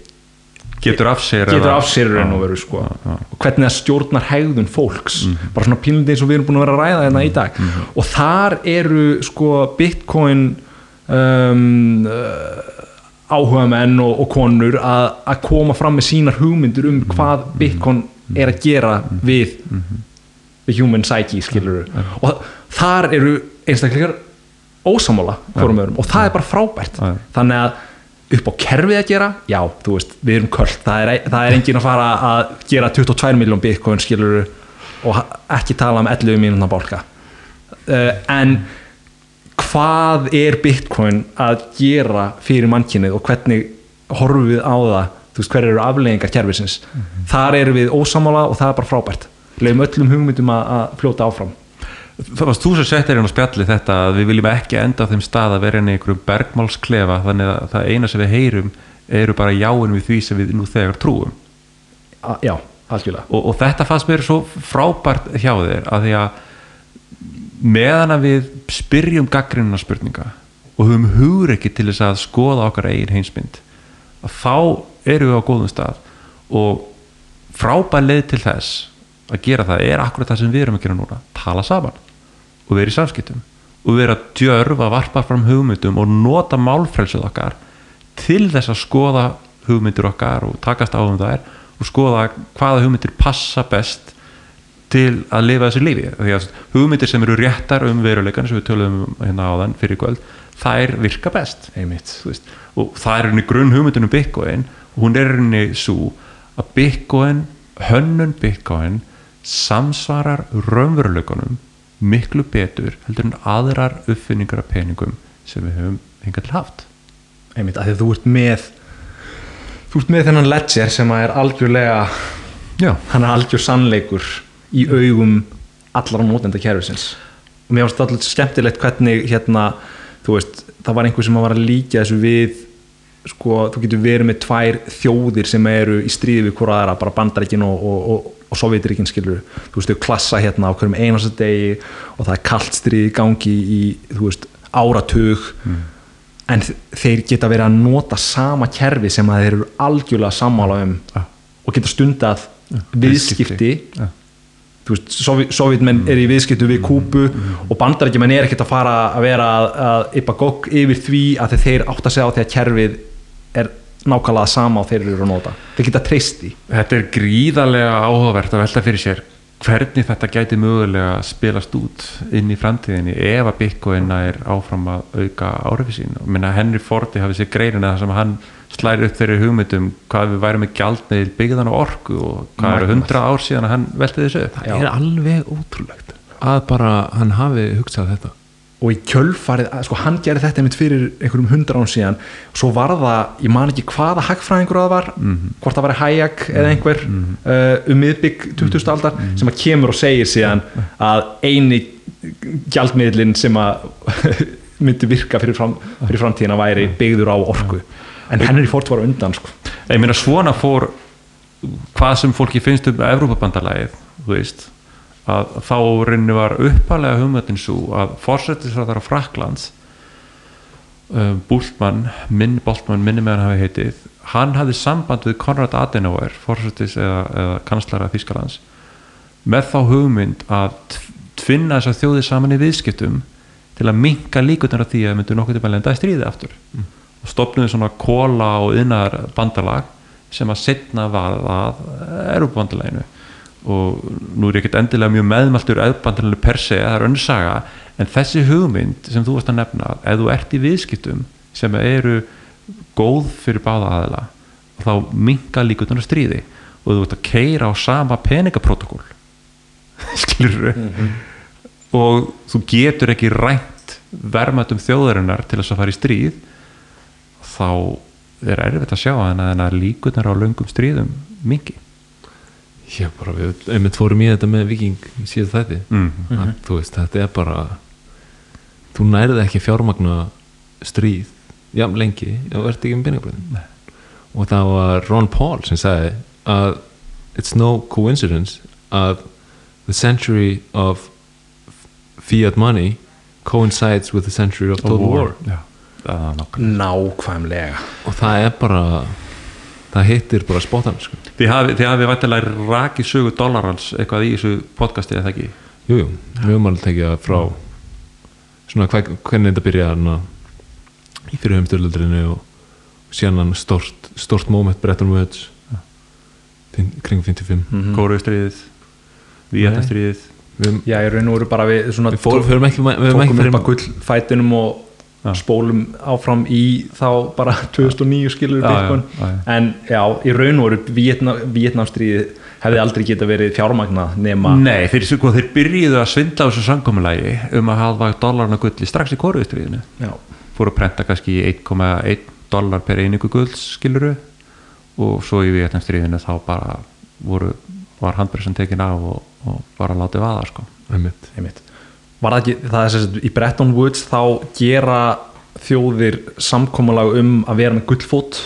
getur af sér getur eða- af sér í raun og veru sko. Já, já. og hvernig það stjórnar hegðun fólks. Bara svona pínlindi eins og við erum búin að vera að ræða hérna í dag. og þar eru sko bitcoin um, uh, áhuga menn og, og konur að, að koma fram með sínar hugmyndir um hvað bitcoin er að gera við við human psyche skilur og þar eru einstakleikar ósamála hvorum öðrum og það er bara frábært. Þannig að upp á kerfið að gera já, þú veist, við erum köld það er, það er engin að fara að gera 22 miljón bitcoin skilur og ekki tala um 11 mínúna bálka. Uh, en hvað er bitcoin að gera fyrir mannkynnið og hvernig horfum við á það? Þú veist, hver eru afleggingar kerfisins? Þar eru við ósamála og það er bara frábært. Leifum öllum hugmyndum að, að fljóta áfram. Það varst þú sem settir hérna á spjalli þetta að við viljum ekki enda á þeim stað að vera inn í einhverjum bergmálsklefa þannig að það eina sem við heyrum eru bara jáin við því sem við nú þegar trúum. Já, algjörlega. Og, og þetta fannst mér svo frábært hjá þér að því að meðan að við spyrjum gaggrinna spurninga og höfum hugur ekki til þess að skoða okkar eigin heimsmynd að þá erum við á góðum stað og frábær leið til þess að gera það er akkurat það sem við erum að gera núna tala saman og vera í samskiptum og vera djörf að varpa fram hugmyndum og nota málfrelsið okkar til þess að skoða hugmyndir okkar og takast á um það er og skoða hvaða hugmyndir passa best til að lifa þessu lífi. Því að hugmyndir sem eru réttar um veruleikan sem við tölum um hérna áðan fyrir kvöld þær virka best. Og það er henni grunn hugmyndin um Bitcoin og hún er henni svo að Bitcoin, hönnun Bitcoin samsvarar raunveruleikunum miklu betur heldur en aðrar uppfinningar af peningum sem við höfum hingað til haft. Einmitt, að þú ert með þú ert með þennan ledger sem að er algjörlega Já, hann er algjör sannleikur í augum allara nótenda kerfisins. Og mér finnst það alltaf skemmtilegt hvernig hérna, þú veist, það var einhver sem var að líka þessu við sko, þú getur verið með tvær þjóðir sem eru í stríði við hvora aðra, bara bandarækin og, og, og, og Sovjetríkin skilur þú veist, þau klassa hérna á hverjum einasta degi og það er kalt stríð í gangi í, þú veist, áratug. En þ- þeir geta verið að nota sama kerfi sem að þeir eru algjörlega sammála um Ja. og geta stundað viðskipti. Ja. Sovjetmenn er í viðskiptu við Kúbu og bandarækjumenn er ekkert að fara að vera að, að yppa gogg yfir því að þeir átt að segja á því að kerfið er nákvæmlega sama og þeir eru að nota. Þeir geta treyst í Þetta er gríðarlega áhugavert að velta fyrir sér hvernig þetta gæti mögulega spilast út inn í framtíðinni ef að Bitcoin er áfram að auka árifi sín og minna Henry Fordi hafið sér greinina þar sem hann slæri upp þeirri hugmyndum hvað við værum með gjaldmiðil byggðan á orku og hvað eru hundra ár síðan að hann velti þessu upp. Það er alveg ótrúlegt að bara hann hafi hugsað þetta. Og í kjölfarið, sko hann gerði þetta einmitt fyrir einhverjum hundra án síðan. Og svo var það, ég man ekki hvaða hagfræðingur það var, hvort það var Hayek eða einhver uh, um miðbygg 20. aldar sem að kemur og segir síðan að eini gjaldmiðlinn sem að myndi virka fyrir, fram, fyrir framtíðina væri byggður á orku en Henry Ford var undan sko. ég meina svona fór hvað sem fólki finnst um Evrópabandalagið þú veist að þá rinni var uppalega hugmyndin svo að fórsetisræðar á Fraklands uh, Búltmann minn Bóltmann, minni með hann hafi heitið hann hafði samband við Konrad Adenauer fórsetis eða, eða kanslara Þískalands með þá hugmynd að tv- tvinna þessar þjóðir saman í viðskiptum til að minka líkunar af því að myndu nokkuð til að lenda í stríði aftur og stopnuðu svona kóla og innar bandalag sem að setna var að Europabandalaginu og nú er ég ekkert endilega mjög meðmæltur Europabandalaginu per se, það er önnsaga en þessi hugmynd sem þú varst að nefna ef þú ert í viðskiptum sem eru góð fyrir báða aðila þá minka líkunar af stríði og þú ert að keira á sama peningaprotokoll skilur og þú getur ekki rænt vermaðum þjóðarinnar til þess að fara í stríð þá er erfitt að sjá að en að líkunar á löngum stríðum mingi Já, bara við einmitt fórum í þetta með Viking síðan þetta mm. að, þú veist, þetta er bara þú nærið ekki fjármagna stríð, já, lengi já, ert ekki með penningabröðin og það var Ron Paul sem sagði að it's no coincidence að the century of fiat money coincides with the century of total war, er nokkuð nákvæmlega. Og það er bara það hittir bara spotan sko. Þið hafi, þið hafi vætilega rakið sögu dollarans eitthvað í þessu podcasti eða ekki? Jú, jú, við höfum alveg tekið það frá svona hvernig þetta byrjaði í fyrir heimstörlöldrinu og síðan hann stort, stort moment Bretton Woods. Fin- kringum 55 mm. Kóruðstríðið, Víetnastríðið við, já, ég raun og veru bara við svona við fórum, ekki, ekki að gullfætinum og. Spólum áfram í þá bara 2009 skilur Já, Bitcoin já, já, já. en já, í raun og veru Vietna, Vietnamstríði hefði aldrei geta verið fjármagna nema Nei, þeir, sko, þeir byrjuðu að svindla á þessu samkomulagi um að hafa dollarna gulli strax í Kóruðstríðinu já, fóru að prenta kannski 1,1 dollar per einingu gulds skiluru og svo í Vietnamstríðinu þá bara voru, var handbreysan tekin af og, og bara látið vaða sko. einmitt. einmitt var það ekki, það er sem sagt í Bretton Woods þá gera þjóðir samkomulag um að vera með gullfót?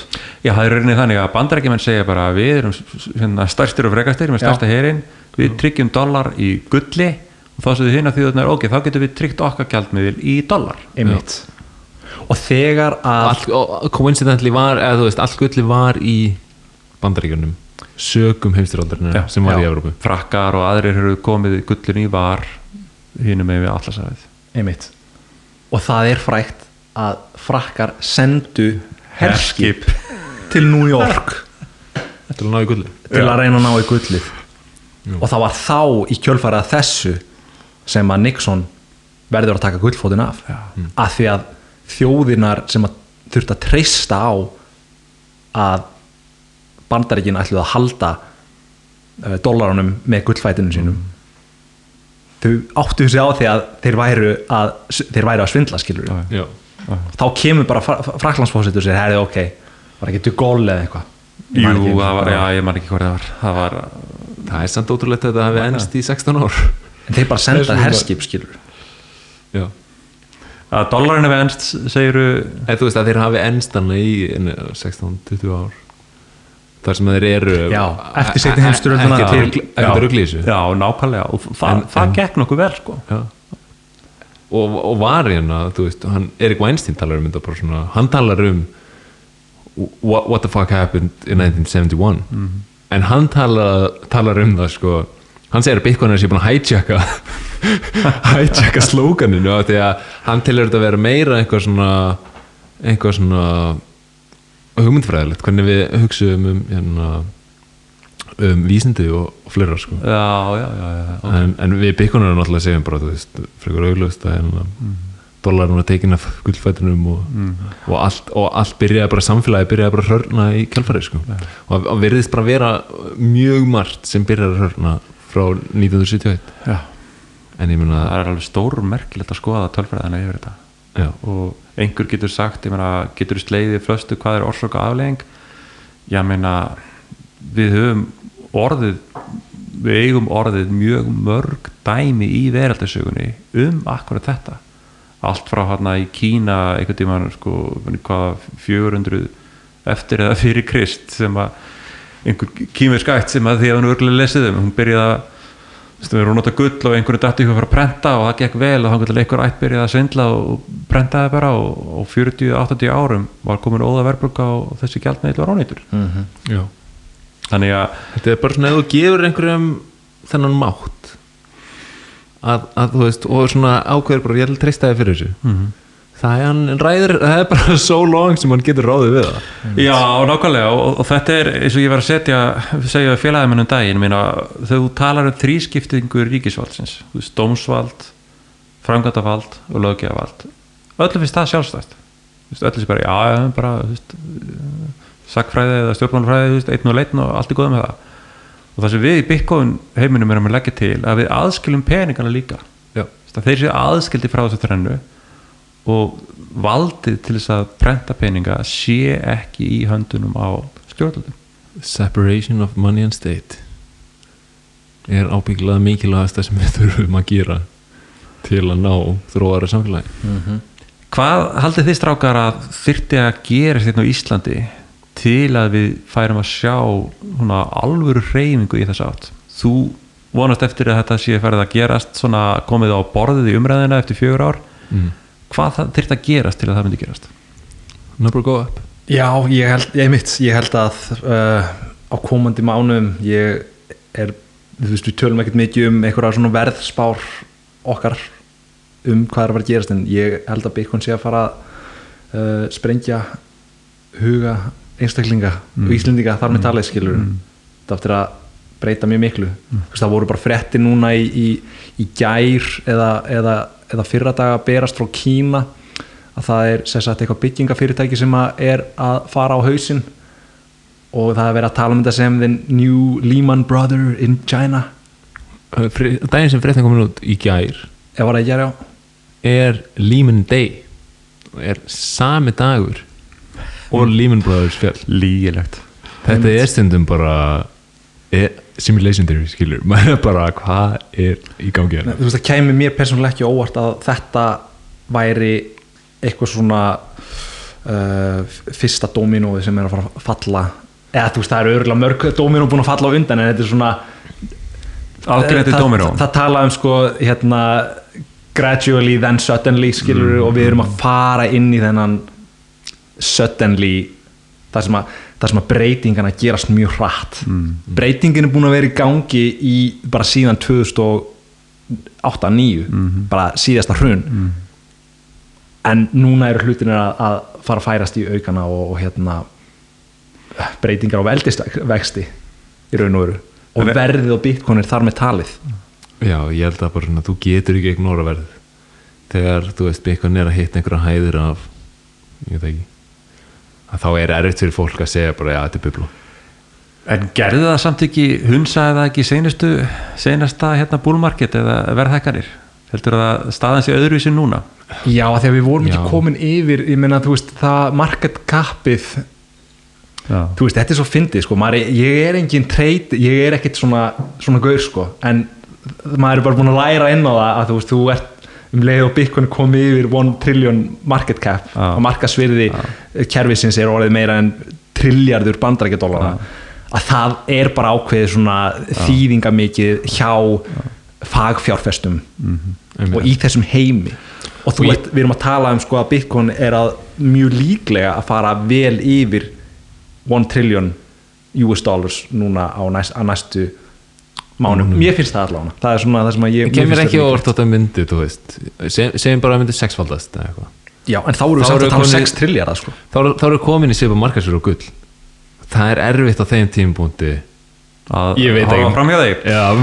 Já, það er rauninni þannig að bandarækjumenn segja bara að við erum hérna, stærstir og frekastir með stærsta herin, við tryggjum dollar í gulli. Og þá séu hinn að þjóðunar ok, þá getum við tryggt okkar gjaldmiðil í dollar. Einmitt. Og þegar að all, coincidentally var eða þú veist, all gulli var í bandaríkjunum sögum heimstyraldarinn Já, sem var í já. Európu frakkar og aðrir eru komið gullin í var hinnum með við allasæðið einmitt. Og það er frægt að frakkar sendu herskip til New York. Til að ná í gulli. Til að reyna að ná í gullið. Og það var þá í kjölfarið að þessu sem að Nixon verður að taka gullfótin af. Já. af því að þjóðirnar sem að þurft að treysta á að bandaríkin ætluð að halda uh, dólarunum með gullfætinu sínum þau áttu sig á því að þeir væru að, þeir væru að svindla skilur Já. já, þá kemur bara fraklandsfósitt og sér, herri ok, var ekki dugól eða eitthvað? Jú, það var, já, ég man ekki hvað það var. Það var, það er samt ótrúlegt að þetta hafi ennst í 16 ár. En þeir bara Það senda herskip skilur já. Að dollarinn er venst, segiru eða þú veist að þeir hafi ennst hann í 16-20 ár þar sem þeir eru Já, eftir seinni heimsstyrjöldina. ekkert þessu já, nákvæmlega. Og það, En- það en- gekk nokkuð vel sko. Og, og var hérna þú veist, hann, Erik Weinstein talar um þetta bara svona, hann talar um what, what the fuck happened in 1971 en hann talar, talar um það sko hann segir að Bitcoiners sé búin að hijacka hijacka slóganinu af því að hann tilur þetta að vera meira eitthvað svona eitthvað svona hugmyndfræðilegt hvernig við hugsaum um hérna, um vísindi og, og fleira sko já, já, já, já. en, en við byggunum náttúrulega segjum bara þú veist, frekar auglust að hérna, mm. dólarinn var tekin af gullfætunum og, og, allt, og allt byrjaði bara samfélagi byrjaði bara að hörna í kjálfæri sko. og, virðist bara vera mjög margt sem byrjaði að hörna frá 1971 já. en ég meina það er alveg stór merkilegt að skoða tölfræðina yfir þetta já, og einhver getur sagt ég meina, getur sleiðið flöstu hvað er orsaka aflegging ég meina við höfum orðið við eigum orðið mjög mörg dæmi í veraldarsögunni um akkurat þetta. Allt frá hérna í Kína einhvern tímann sko hvað 400 eftir eða fyrir Krist sem að einhver kýmversk ætt sem að því að hún örgulega lesið um hún byrjaði að við erum að nota gull og einhverju dætti ykkur að fara að prenta og það gekk vel og þá getur einhver ætt byrjaði að svindla og prentaði bara og, og 40-80 árum var komin óða verðbrugga og þessi gjaldmiðl var ónýtur. Já. þannig að þetta er bara svona ef þú gefur einhverjum þennan mátt að, að þú veist og svona ákveður bara ég vil treysta þig fyrir þessu það er hann ræður það er bara so long sem hann getur ráðið við það. Já, nákvæmlega og, og þetta er eins og ég var að setja segja félagið mennum daginn minna, þegar þú talar um þrískiptingu ríkisvaldsins, þú veist, dómsvald framkvæmdavald og löggjöfavald öllum finnst það sjálfstætt. Öllum finnst bara, já, já, bara veist, sakfræði eða stjórnmálfræði einn og leitin og allt er góð með það. Og það sem við í Bitcoin heiminum erum að leggja til að við aðskilum peningana líka. Þeir séu aðskildi frá þessu trennu og valdið til þess að prenta peninga sé ekki í höndunum á stjórnaldum separation of money and state er ábyggilega mikilvægast sem við þurfum að gera til að ná þróara samfélagi. Hvað haldið þið strákar að þyrfti að gera hérna á Íslandi til að við færum að sjá svona alvöru reyfingu í þess átt? Þú vonast eftir að þetta sé færið að gerast svona komið á borðið í umræðina eftir fjögur ár. Mm. Hvað þyrfti að gerast til að það myndi gerast? Number go up. Já, ég held, ég mitt, ég held að uh, á komandi mánum ég er, þú veist, við tölum ekkert mikið um einhverja svona verðspár okkar um hvað er að fara að gerast en ég held að Bitcoin sé að fara að uh, sprengja huga einstaklinga og Íslendinga þar með talið skilur mm. þetta aftur að breyta mjög miklu. Mm. það voru bara frétti núna í, í, í gær eða, eða, eða fyrra daga berast frá Kína að það er sagt eitthvað byggingafyrirtæki sem að er að fara á hausinn. Og það er verið að tala um þetta sem the new Lehman Brother in China. Daginn sem fréttin komin út í gær ef var það að gera já. er Lehman Day. Er sami dagur. Og Lehman Brothers fjall. Lígilegt. Þetta er stundum bara er, simulation theory skilur maður er bara hvað er í gangi hérna? Þú veist það kæmi mér persónulega ekki óvart að þetta væri eitthvað svona uh, fyrsta dominóið sem er að fara að falla. Eða þú veist það eru örgulega mörg dominó búin að falla á undan en þetta er svona það, dóminó það, það tala um sko hérna gradually then suddenly skilur Mm. og við erum að fara inn í þennan suddenly það sem að, það sem að breytingana gerast mjög hratt. Mm. breytingin er búin að vera í gangi í bara síðan 2008-2009 Mhm. bara síðasta hrun. En núna eru hlutinir að, að fara að færast í aukana og, og hérna breytingar á veldisvexti í raun og veru. Og verðið á bitcoin er þar með talið. Já ég held að bara svona þú getur ekki ignora verð þegar þú veist Bitcoin er að hitta einhverja hæðir af ég veit ekki að þá er erfitt fyrir fólk að segja bara já þetta er bublu En gerði það samt ekki, hunsaði það ekki senustu, senasta hérna búlmarket eða verðhækkanir? Heldur það að staðan sé öðruvísi núna? Já, af því að við vorum Já. ekki komin yfir ég meina, þú veist, það market capið Já. þú veist, þetta er svo fyndið, sko maður, ég er engin treyt, ég er ekkit svona svona gaur, sko, en maður er bara búin að læra inn á það að þú veist, þú ert um leið og Bitcoin komið yfir 1 trillion market cap Já. og markasvirði kerfisins er orðið meira en trilljardur bandarækjadólara að það er bara ákveðið svona þýðingamikið hjá fagfjárfestum og í þessum heimi. Og þú ert, við erum að tala um sko að Bitcoin er að mjög líklega að fara vel yfir 1 trillion US dollars núna á næst, næstu mánum, mér finnst það allavega það er svona það sem að ég Ég kemur ekki það orð að það myndi, þú veist. Segjum bara að það myndi sexfaldast já, en þá erum við samt að tala um 6 trilljara sko. þá eru- eru komin í svipa markasur og gull. Það er erfitt á þeim tímpúndi að Ég veit ekki.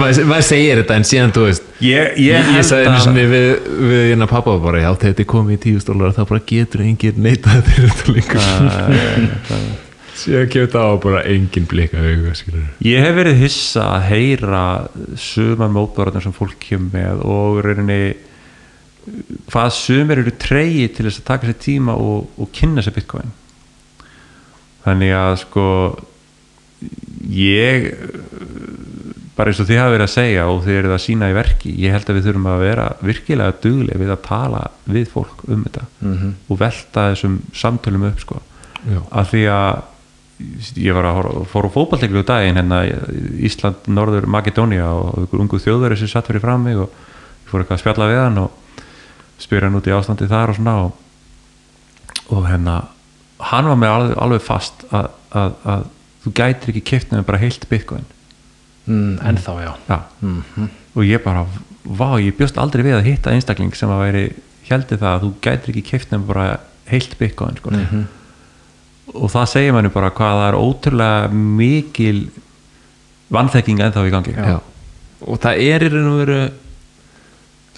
maður, maður segir þetta en síðan þú veist ég, ég, ég sagði að- sinni við, við hérna pappa bara, já þetta er komið í tíu stólar þá bara getur enginn neitað þeir þetta lengur síðan kemur það á bara enginn blika auga skilur Ég hef verið hissa að heyra sumar mótbárarnir sem fólk kemur með og í rauninni hvað sumir eru treyji til þess að taka sér tíma og, og kynna sér bitcoin þannig að sko ég bara eins og þið hafa verið að segja og þið eruð að sína í verki ég held að við þurfum að vera virkilega duglega við að tala við fólk um þetta -hmm. og velta þessum samtölum upp sko Já. að því að ég var að horfa- fór á fótballteklu í daginn hérna Ísland, Norður, Makedónia og einhver ungu þjóðveri sem satt fyrir fram mig og ég fór eitthvað að spjalla við hann og spyrir hann út í ástandi þar og svona og, og hérna hann var með alveg, alveg fast að, að, að þú gætir ekki keft nefnir bara heilt bitcoin mm, en þá já Já. og ég bara, vá, ég bjóst aldrei við að hitta einstakling sem að væri heldur það að þú gætir ekki keft nefnir bara heilt bitcoin sko. Og það segir manni bara hvað það er ótrúlega mikil vannþekking ennþá í gangi. Já. og það er í raun og veru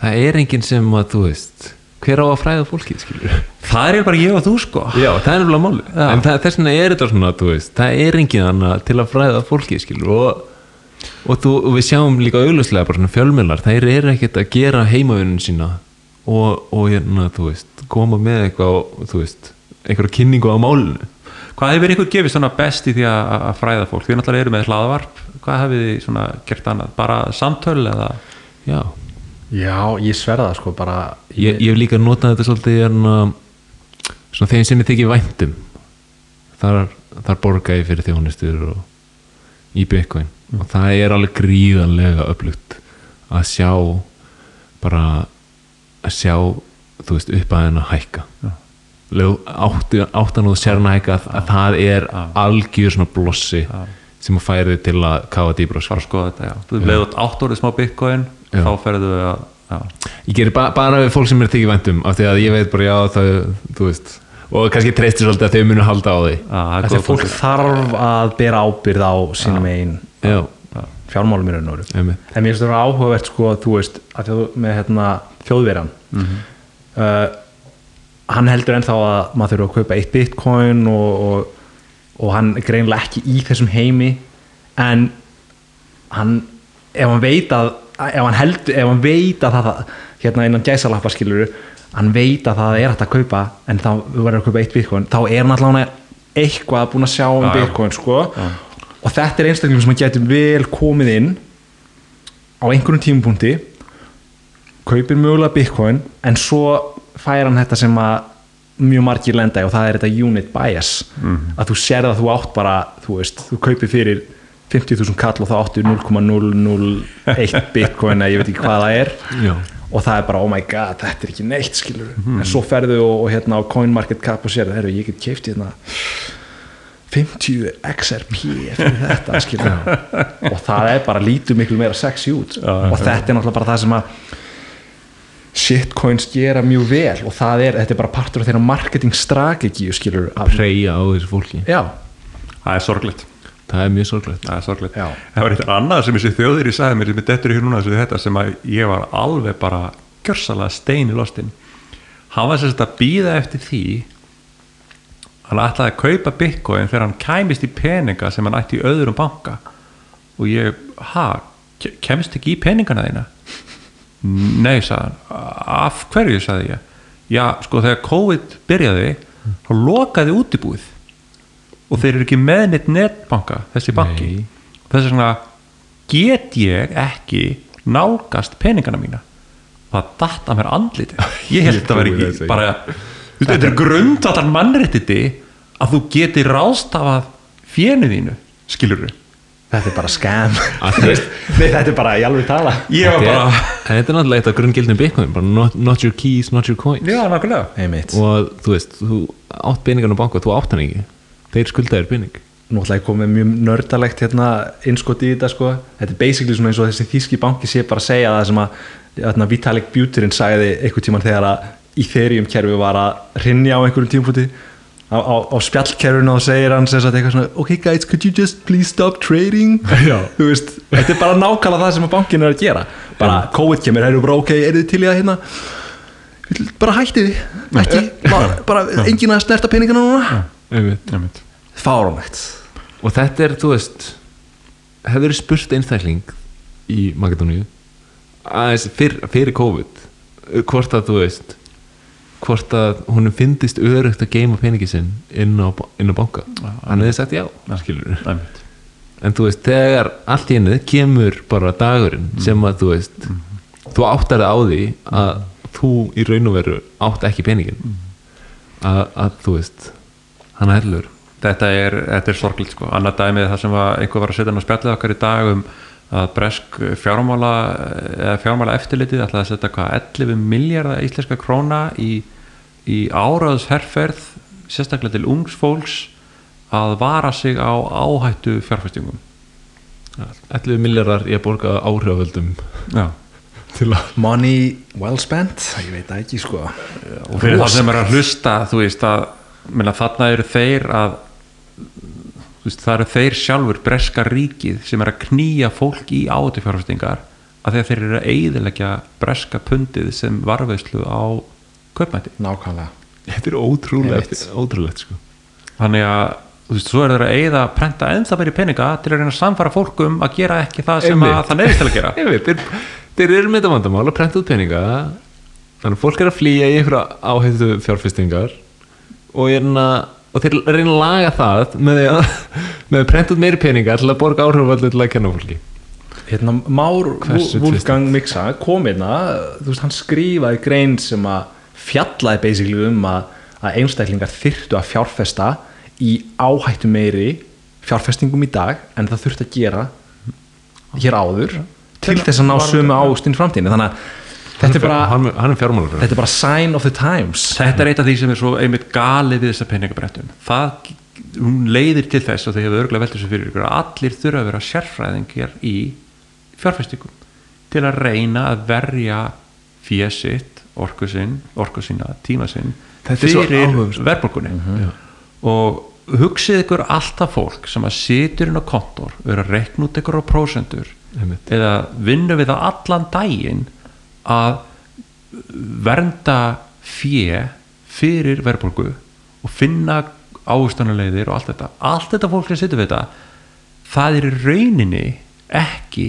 það er enginn sem að þú veist hver á að fræða fólkið skilur það er bara ég og þú sko. Já, það er nefnilega máli Já. En það, þess vegna er þetta svona, þú veist Það er engin annað til að fræða fólki skilur og, og, þú, og við sjáum líka auglustlega bara svona fjölmjölar þeir eru ekkert að gera heimavinnun sína og, og hérna, þú veist koma með eitthvað, þú veist einhverja kynningu á málinu hvað hefur ykkur gefið svona best í því að, að fræða fólk? Því náttúrulega eru með hlaðvarp. Hvað hefur þið svona gert annað, bara samtöl eða? Já, já, ég sverða það sko bara ég, ég hef líka notað þetta svolítið hérna, svona þeim sem ég þykir væntum þar, þar borga ég fyrir þjónustur og í Bitcoin. Og það er alveg gríðanlega upplugt að sjá bara að sjá þú veist upp að henn að hækka. Áttu, áttan og sérna hækka að, að það er algjör svona blossi sem að færi þig til að kafa dýbra fara að skoða þetta, já, þú leiðut átt orðið smá bitcoin Já. þá ferðu að já. Ég gerir ba bara við fólk sem er þykir væntum af því að ég veit bara já það, þú veist. Og kannski treystir svolítið að þau munu halda á því. Já, það er Þessi góð fólk þarf að bera ábyrð á sínum einn Já, fjármálum í raun og veru. En mér finnst vera áhugavert sko að þú veist að þú með hérna þjóðverjan uh, hann heldur ennþá að maður þurfa að kaupa eitt bitcoin og, og, og hann er greinlega ekki í þessum heimi. En hann ef hann veit að ef hann, heldur, ef hann veit að það hérna innan gæsalappa skilur hann veit að það er hægt að kaupa en þá verður að kaupa eitt bitcoin þá er hann allavega eitthvað búin að sjá um Já, já. bitcoin sko. Og þetta er einstaklega sem að getur vel komið inn á einhverjum tímapunkti kaupir mögulega bitcoin en svo fær hann þetta sem að mjög margir lenda í og það er þetta unit bias. Að þú sér að þú átt bara þú veist, þú kaupir fyrir 50.000 kall og þá áttu 0,001 bitcoin eða ég veit ekki hvað það er. Já. og það er bara oh my god, þetta er ekki neitt skilur en svo ferðu og, og hérna á CoinMarketCap og sér það, ég get keift hérna 50 XRP fyrir þetta skilur og það er bara lítið miklu meira sexy út. Og þetta er náttúrulega bara það sem að shitcoins gera mjög vel og það er, þetta er bara partur af þeirra marketing strategíu skilur að, Preyja á þessu fólki. Já, það er sorglegt. Það er mjög sorglegt. Það er sorglegt. Já. það var eitthvað annað sem þessi þjóðir í sagði mér sem er dettur í hér núna þessu þetta sem að ég var alveg bara gjörsalega stein í lostin hann var sérst að býða eftir því hann ætlaði að kaupa bitcoin þegar hann kæmist í peninga sem hann ætti í öðrum banka. Og ég, ha, ke- kemst ekki í peningana þína nei, sagði hann. Af hverju, sagði ég? Já, sko, þegar COVID byrjaði þá lokaði útibúið. Og þeir eru ekki með neitt netbanka þessi banki. Þess vegna get ég ekki nálgast peningana mína. Það datt að mér andliti ég held að trúi ekki bara, þetta er grundvallar mannréttindi að þú geti ráðstafað fjönu þínu skilur við þetta er bara scam. Að þú veist, Nei, þetta er bara í alveg tala. Þetta er, bara en þetta er náttúrulega eitt af grunngildum Bitcoin bara not, not your keys, not your coins. Já, og þú veist, þú átt peningan á banka þú átt hann ekki, þeir skulda þér pening. Nú ætla ég að koma með mjög nördalegt hérna innskot í þetta sko. Þetta er basically svona eins og þessi þýski banki sé bara að segja það sem að hérna, Vitalik Buterin sagði einhvern tíman þegar að Ethereum kerfi var að rinja á einhverjum tímputi á, á, á spjallkerfinu og segir hann sem sagt eitthvað svona Ok guys, could you just please stop trading? Já. Þú veist, þetta er bara nákvæmlega það sem að bankin er að gera. Bara COVID kemur, eru bara ok, eru þið til í að hérna bara hætti þið ekki, bara, bara engin að snerta peningana núna. Fáránlegt. Og þetta er, þú veist hefur spurt einstakling í Magadóníu aðeins fyr, fyrir COVID hvort að þú veist hvort að honum fyndist örugt að geima peningi sinn inn á, inn á banka. Hann hefði sagt já, skilur Einmitt. en þú veist, þegar allt í henni kemur bara dagurinn sem að þú veist þú áttar það á því að þú í raun og veru átt ekki peningin að, að þú veist hann er hellur. Þetta er, er sorglit sko. Annar dæmið það sem var, einhver var að setja hann á spjallið okkar í dag um að bresk fjármála eða fjármála eftirlitið ætlaði að setja hvað 11 miljardar íslenska króna í, í áraðsherferð sérstaklega til ungs fólks að vara sig á áhættu fjárfæstingum 11 miljardar ég borga áhrifavöldum. Já. til að Money well spent, ég veit ekki sko. Og fyrir það sem er að hlusta þú veist að minna, þarna eru þeir að veist, það eru þeir sjálfur breska ríkið sem er að knýja fólk í áhættu fjárfæstingar að þeir eru að eigðilegja breska pundið sem varveislu á kaupmætti. Nákvæmlega. Þetta er ótrúlega Einmitt. ótrúlegt sko. Þannig að þú veist, svo er þeir að að prenta ennþá meiri peninga til að reyna að samfara fólk um að gera ekki það sem að Einmitt. það nefnist til að gera. Ég veit, þeir, þeir eru með þetta vandamál að prenta út peninga. Þannig að fólk er að flýja í einhverja áhættu fjárfestingar og, er að, og þeir reyna að laga það með því að, með að prenta út meiri peninga til að borga áhrifavöldu til að kenna fólki. Hérna Már Hversu Wolfgang Mixa kom hérna, þú veist hann skrifaði grein sem að fjallaði basically um að, að einstaklingar þyrftu að fjárfesta í áhættu meiri fjárfestingum í dag en það þurfti að gera hér áður til þess að ná sömu ástinn framtíðinu þannig að þetta er bara hann, hann er þetta er bara sign of the times. Þetta er eitt af því sem er svo einmitt galið við þessa peningabrettun. Það hún leiðir til þess og þegar við örgulega veldur þessu fyrir ykkur að allir þurfa að vera sérfræðingjar í fjárfestingum til að reyna að verja fjösitt, orku sinn orku sína, tíma sinn Þetta er svo fyrir áhugaverð. verðbólkunni og hugsið ykkur alltaf fólk sem að situr inn á kontor vera að rekna út ykkur á prósendur Einmitt. eða vinna við það allan daginn að vernda fjö fyrir verðbólgu og finna áhustanarleiðir og allt þetta. Allt þetta fólk sem situr við þetta það er rauninni ekki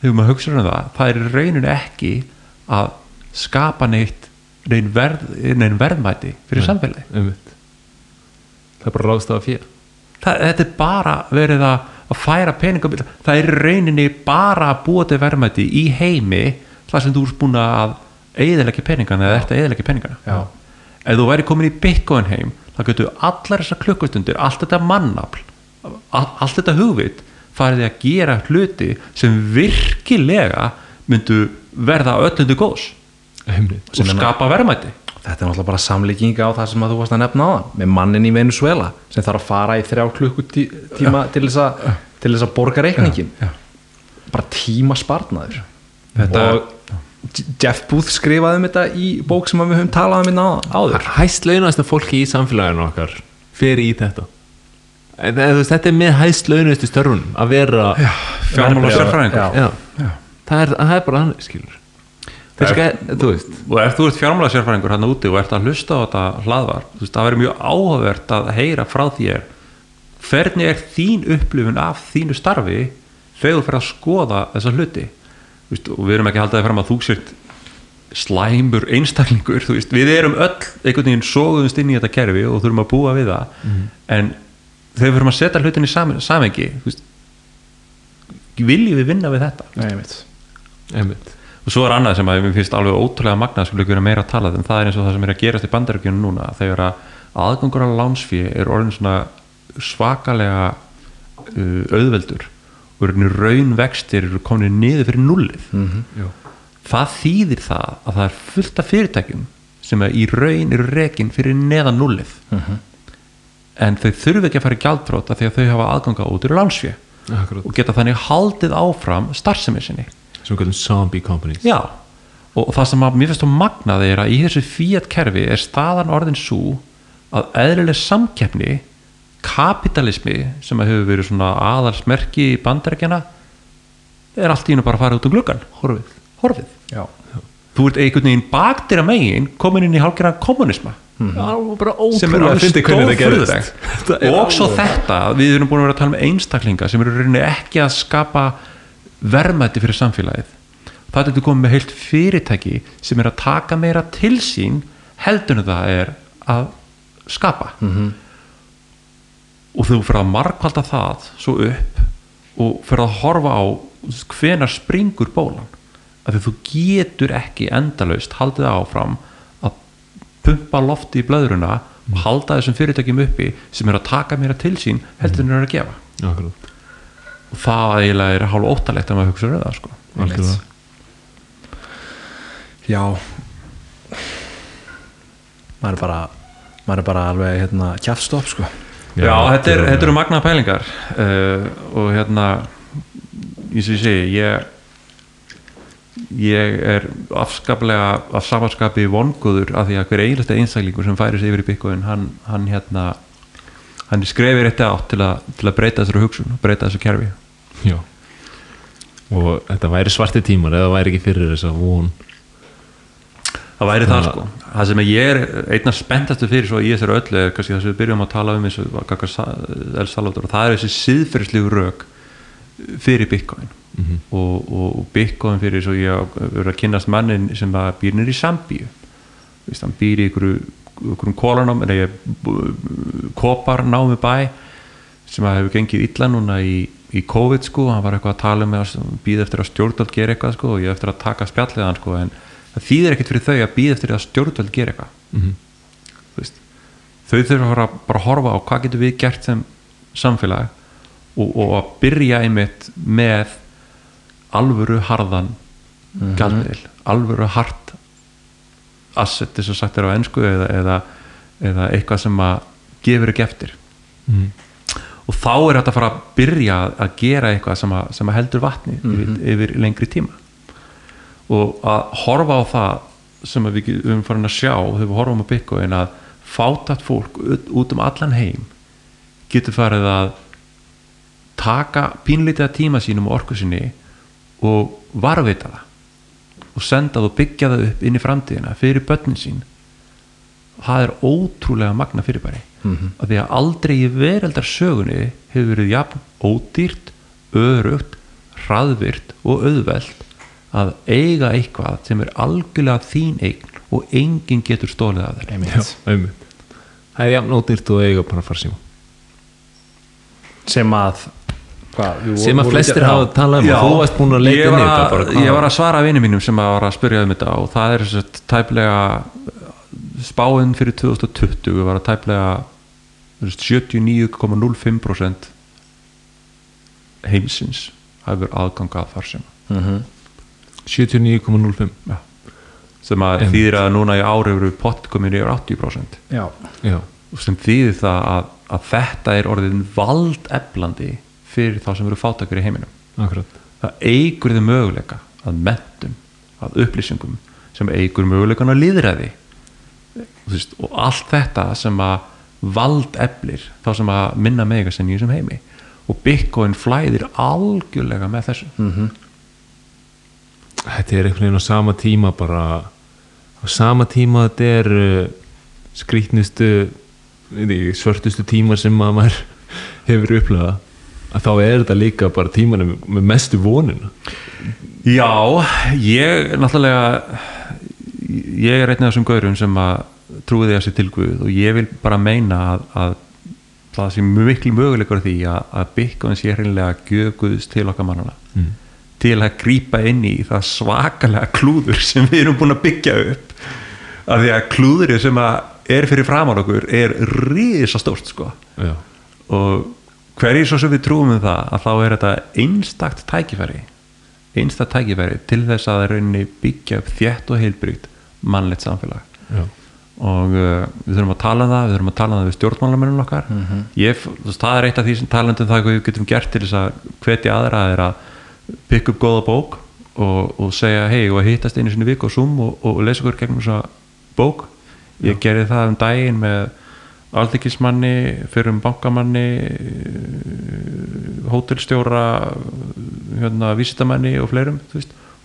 þegar maður hugsa um það það er rauninni ekki að skapa neitt neinn, verð, neinn verðmæti fyrir samfélagi Einmitt. það er bara ráðst af fjö þetta er bara verið að, að færa peningum það er rauninni bara að búa til verðmæti í heimi þar sem þú ert búin að eðilegja peningana eða eftir eðilegja peningana Já. ef þú væri komin í bitcoin heim þá getur allar þessar klukkustundir allt þetta mannafl all, allt þetta hugvit farið að gera hluti sem virkilega myndu verða öllundu góðs Einmitt. og skapa verðmæti Þetta er náttúrulega bara samlíking á það sem að þú varst að nefna á það með mannin í Venezuela sem þarf að fara í þrjá klukkutíma til þess að, til þess að borga reikningin já. bara tíma spartnaður Þetta- og Jeff Booth skrifaði um þetta í bók sem við höfum talað um hérna áður. Hæst launast fólki í samfélaginu okkar fyrir í þetta. En, veist, þetta er með hæst launastu störfunum að vera fjármála sérfræðingur Já. Já. Það, er, það er bara hann skilur þú veist. Og ef þú ert fjármála sérfræðingur hann úti og ert að hlusta á þetta hlaðvar þú veist, það verður mjög áhugavert að heyra frá þér hvernig er þín upplifun af þínu starfi þegar þú fer að skoða þessa hluti. Veist, og við erum ekki að halda þig fram að þú sért slæmur einstaklingur veist, við erum öll einhvern veginn sóguðumst inn í þetta kerfi og þurfum að búa við það. En þegar við fyrir að setja hlutin í sam samengi viljum við vinna við þetta? Nei, veit. einmitt og svo er annað sem að mér finnst alveg ótrúlega magnað sem við vera meira að tala en það er eins og það sem er að gerast í bandaríkjunum núna þegar að aðgangur á lánsfí er orðin svona svakalega uh, auðveldur og raunin raun vextir komin niður fyrir nullið Já. það þýðir það að það er fullt af fyrirtækjum sem í raun eru rekin fyrir neðan nullið en þau þurfi ekki að fara í gjaldfrót af því að þau hafa aðganga út úr Akkurat. og geta þannig haldið áfram starfsemi sinni sem við kallum zombie companies. Já, og, það sem að mér finnst þú magnaði er að í þessu Fiat kerfi er staðan orðin svo að eðlileg samkeppni kapitalismi sem að hefur verið svona aðalsmerki í bandarækjana er allt í bara að fara út um gluggan horfið, horfið. Já. þú ert einhvern veginn baktir að megin komin inn í hálfgerðan kommunisma alveg bara sem er ótrúlega alveg fyndið hvernig. Þetta er og svo þetta, við erum búin að vera að tala með einstaklinga sem eru í rauninni ekki að skapa verðmætti fyrir samfélagið. Það er þetta komið með heilt fyrirtæki sem er að taka meira til sín heldur en það er að skapa. -hmm. og þú fyrir að markvalda það svo upp og fyrir að horfa á hvenar springur bólan. Af því þú getur ekki endalaust haldið áfram að pumpa lofti í blöðruna og halda þessum fyrirtækjum uppi sem er að taka meira til sín heldur en það er að gefa. Akkurat. Og það eiginlega er hálf óttalegt að maður hugsa um það sko. Algjörlega. Já maður er bara maður er bara alveg hérna kjafstopp sko Já, þetta, er, þetta eru magna pælingar uh, og hérna eins og ég segi ég, ég er afskaplega af samanskapi vonguður af því að hver eiginlega einstaklingur sem færi sig yfir í byggjum hann, hann hérna hann skrefir eitt átt til, að- til að breyta þessari hugsun breyta þessu kerfi. Já. og þetta væri svarti tímar eða væri ekki fyrir þess að von það væri það Það- sko. Það sem ég er einna spenntastu fyrir svo í þessari öllu er kannski það sem við byrjum að tala um eins og El Salvador. Og það er þessi siðferðslegu rök fyrir Bitcoin. Mhm. og, og Bitcoin fyrir svo ég hef verið að kynnast mannin sem að býr nýr í Sambíu. Hann býr í ykkur kólanum eða kopar námi bæ sem að hefur gengið illa núna í, í COVID sko, hann var eitthvað að tala um að býða eftir að stjórnvöld gera eitthvað sko og ég eftir að taka spjallið hann sko en það þýðir ekkert fyrir þau að býða eftir að stjórnvöld gera eitthvað. Mhm. Þú veist, þau þurfa bara að horfa á hvað getur við gert sem samfélag og, og að byrja einmitt með alvöru harðan gjaldmiðil, alvöru hart asset þess að sagt er á ennsku eða, eða, eða eitthvað sem að gefur ekki eftir. Mhm. og þá er þetta að fara að byrja að gera eitthvað sem að, sem að heldur vatni yfir, yfir lengri tíma. Og að horfa á það sem við erum farin að sjá þegar við horfum á Bitcoin að fátat fólk út um allan heim getur farið að taka pínlítið að tíma sínum og orku sinni og varvita það og senda það og byggja það upp inn í framtíðina fyrir börnin sín. Það er ótrúlega magna fyrirbæri. -hmm. að því að aldrei í veraldar sögunni hefur verið jafn ódýrt örugt, hraðvirt og auðvelt að eiga eitthvað sem er algjörlega þín eign og enginn getur stólið af þér. Já, einmitt. það er jafn ódýrt og eiga bara að fara síma sem að hvað, við sem að flestir hafa talað um Já, og þú varst búin að leita ég inn í var þetta að, bara hvað- ég var að svara vinnum mínum sem að var að spyrja um þetta og það er þess að tæplega spáinn fyrir 2020 var að tæplega þú veist, 79,05% heimsins hafur aðgangað þar sem 79,05 ja. sem að Einmitt. þýðir að núna í ári eru pott komin yfir 80% já, já, sem þýðir það að, að þetta er orðin valdeflandi fyrir þá sem eru fátakir í heiminum. Akkurat. Það eigur þið möguleika að mentum, að upplýsingum sem eigur möguleikan að líðræði og allt þetta sem að vald eflir þá sem að minna mega sem í þessum heimi. Og Bitcoin flæðir algjörlega með þessu. Mm. þetta er einhvern veginn á sama tíma bara á sama tíma þetta er uh, veit ekki, svörtustu tímar sem að maður hefur upplegað að þá er þetta líka bara tímanum með mestu vonina. Já, ég náttúrulega ég er einn af þessum gaurum sem að trúi því að sé til Guð og ég vil bara meina að, að það sé miklu möguleikar því að, að Bitcoin sé hreinlega gjöf Guðs til okkar mannana mm. til að grípa inn í það svakalega klúður sem við erum búin að byggja upp. Af því að klúðurinn sem að er fyrir framan okkur er risastórt sko. Já, og hverjir svo sem við trúum um það að þá er þetta einstakt tækifæri einstakt tækifæri til þess að rauninni byggja upp þétt og heilbrygt mannlegt samfélag. Já. og uh, við þurfum að tala um það við þurfum að tala um það við stjórnmálamennum okkar. Ég, þú veist, það er eitt af því sem talandum það við getum gert til þess að hvetja aðra er að pikka upp góða bók og, og segja hei og að hittast einu sinni í viku og zoom og, og, lesa okkur gegnum þessa bók. Ég gerði það um daginn með alþykismanni, fyrir um bankamanni eh, hótelstjóra hérna, vísitamanni og fleirum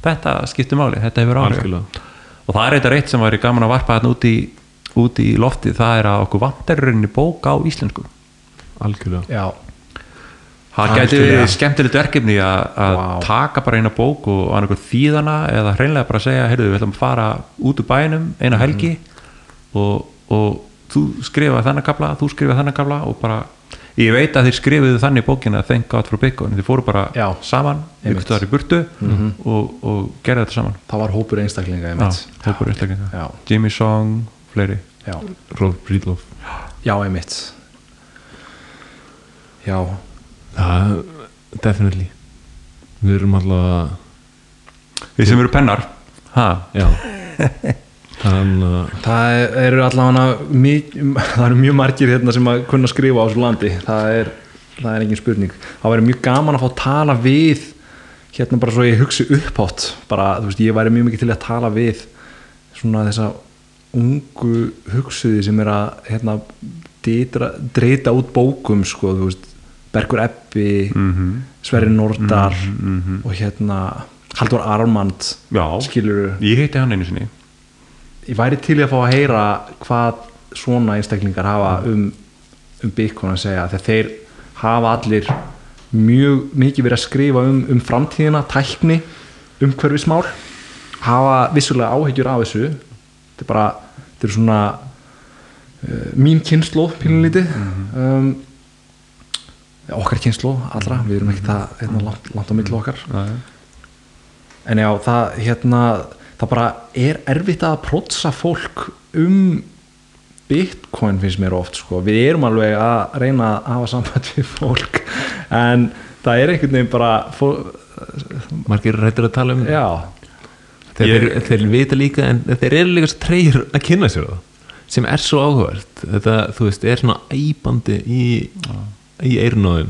þetta skiptir máli, þetta hefur áhrif. Algjörlega. og það er eitthvað reitt sem væri gaman að varpa þarna út í, út í loftið, það er að okkur vantar í rauninni bók á íslensku. Algjörlega. Já, það gæti skemmtilegt verkefni að, að Vá. taka bara eina bók og annarkur þýðana eða hreinlega bara segja, heyrðu við ætlum að fara út úr bænum eina helgi og, og þú skrifa þennan kabla, þú skrifa þennan kabla og bara, ég veit að þeir skrifuðu þannig bókina Thank God for Bacon, þeir fóru bara Já. saman, ykkur þar í burtu og, og gerðu þetta saman. Það var hópur einstaklinga Já, einmitt. hópur einstaklinga. Já. Jimmy Song, fleiri. Já, Rolf Brídlof já, einmitt. Já, það, definitely. Við erum alltaf Við sem eru pennar. Ha, já þannig að það eru allavega mjög, það eru mjög margir hérna sem að kunna skrifa á þessu landi. Það er, það er engin spurning. Það væri mjög gaman að fá að tala við hérna bara svo ég hugsi upphátt bara, þú veist, ég væri mjög mikið til að tala við svona þessa ungu hugsuði sem er að hérna, ditra, dreita út bókum sko, þú veist, Bergur Ebbi Mhm. Sverri Nordal og hérna Haldur Armand Já, skilur ég heiti hann einu sinni ég væri til að fá að heyra hvað svona einstaklingar hafa um, um Bitcoin að segja þegar þeir hafa allir mjög mikið verið að skrifa um, um framtíðina, tækni umhverfismál hafa vissulega áhyggjur af þessu. Þetta er bara, þetta er svona uh, mín kynnslóð pínlítið um, okkar kynnslóð allra, við erum ekki það hérna, langt, langt á milli okkar. Nei. en já, það hérna það bara er erfitt að prótsa fólk um bitcoin finnst mér oft sko. við erum alveg að reyna að hafa samband við fólk en það er einhvern veginn bara fólk, margir rættir að tala um já, þeir, Ég- þeir vita líka en þeir eru líka svo treyir að kynna sér það sem er svo áhugavert. Þetta, þú veist, er svona æbandi í, í eirnóðum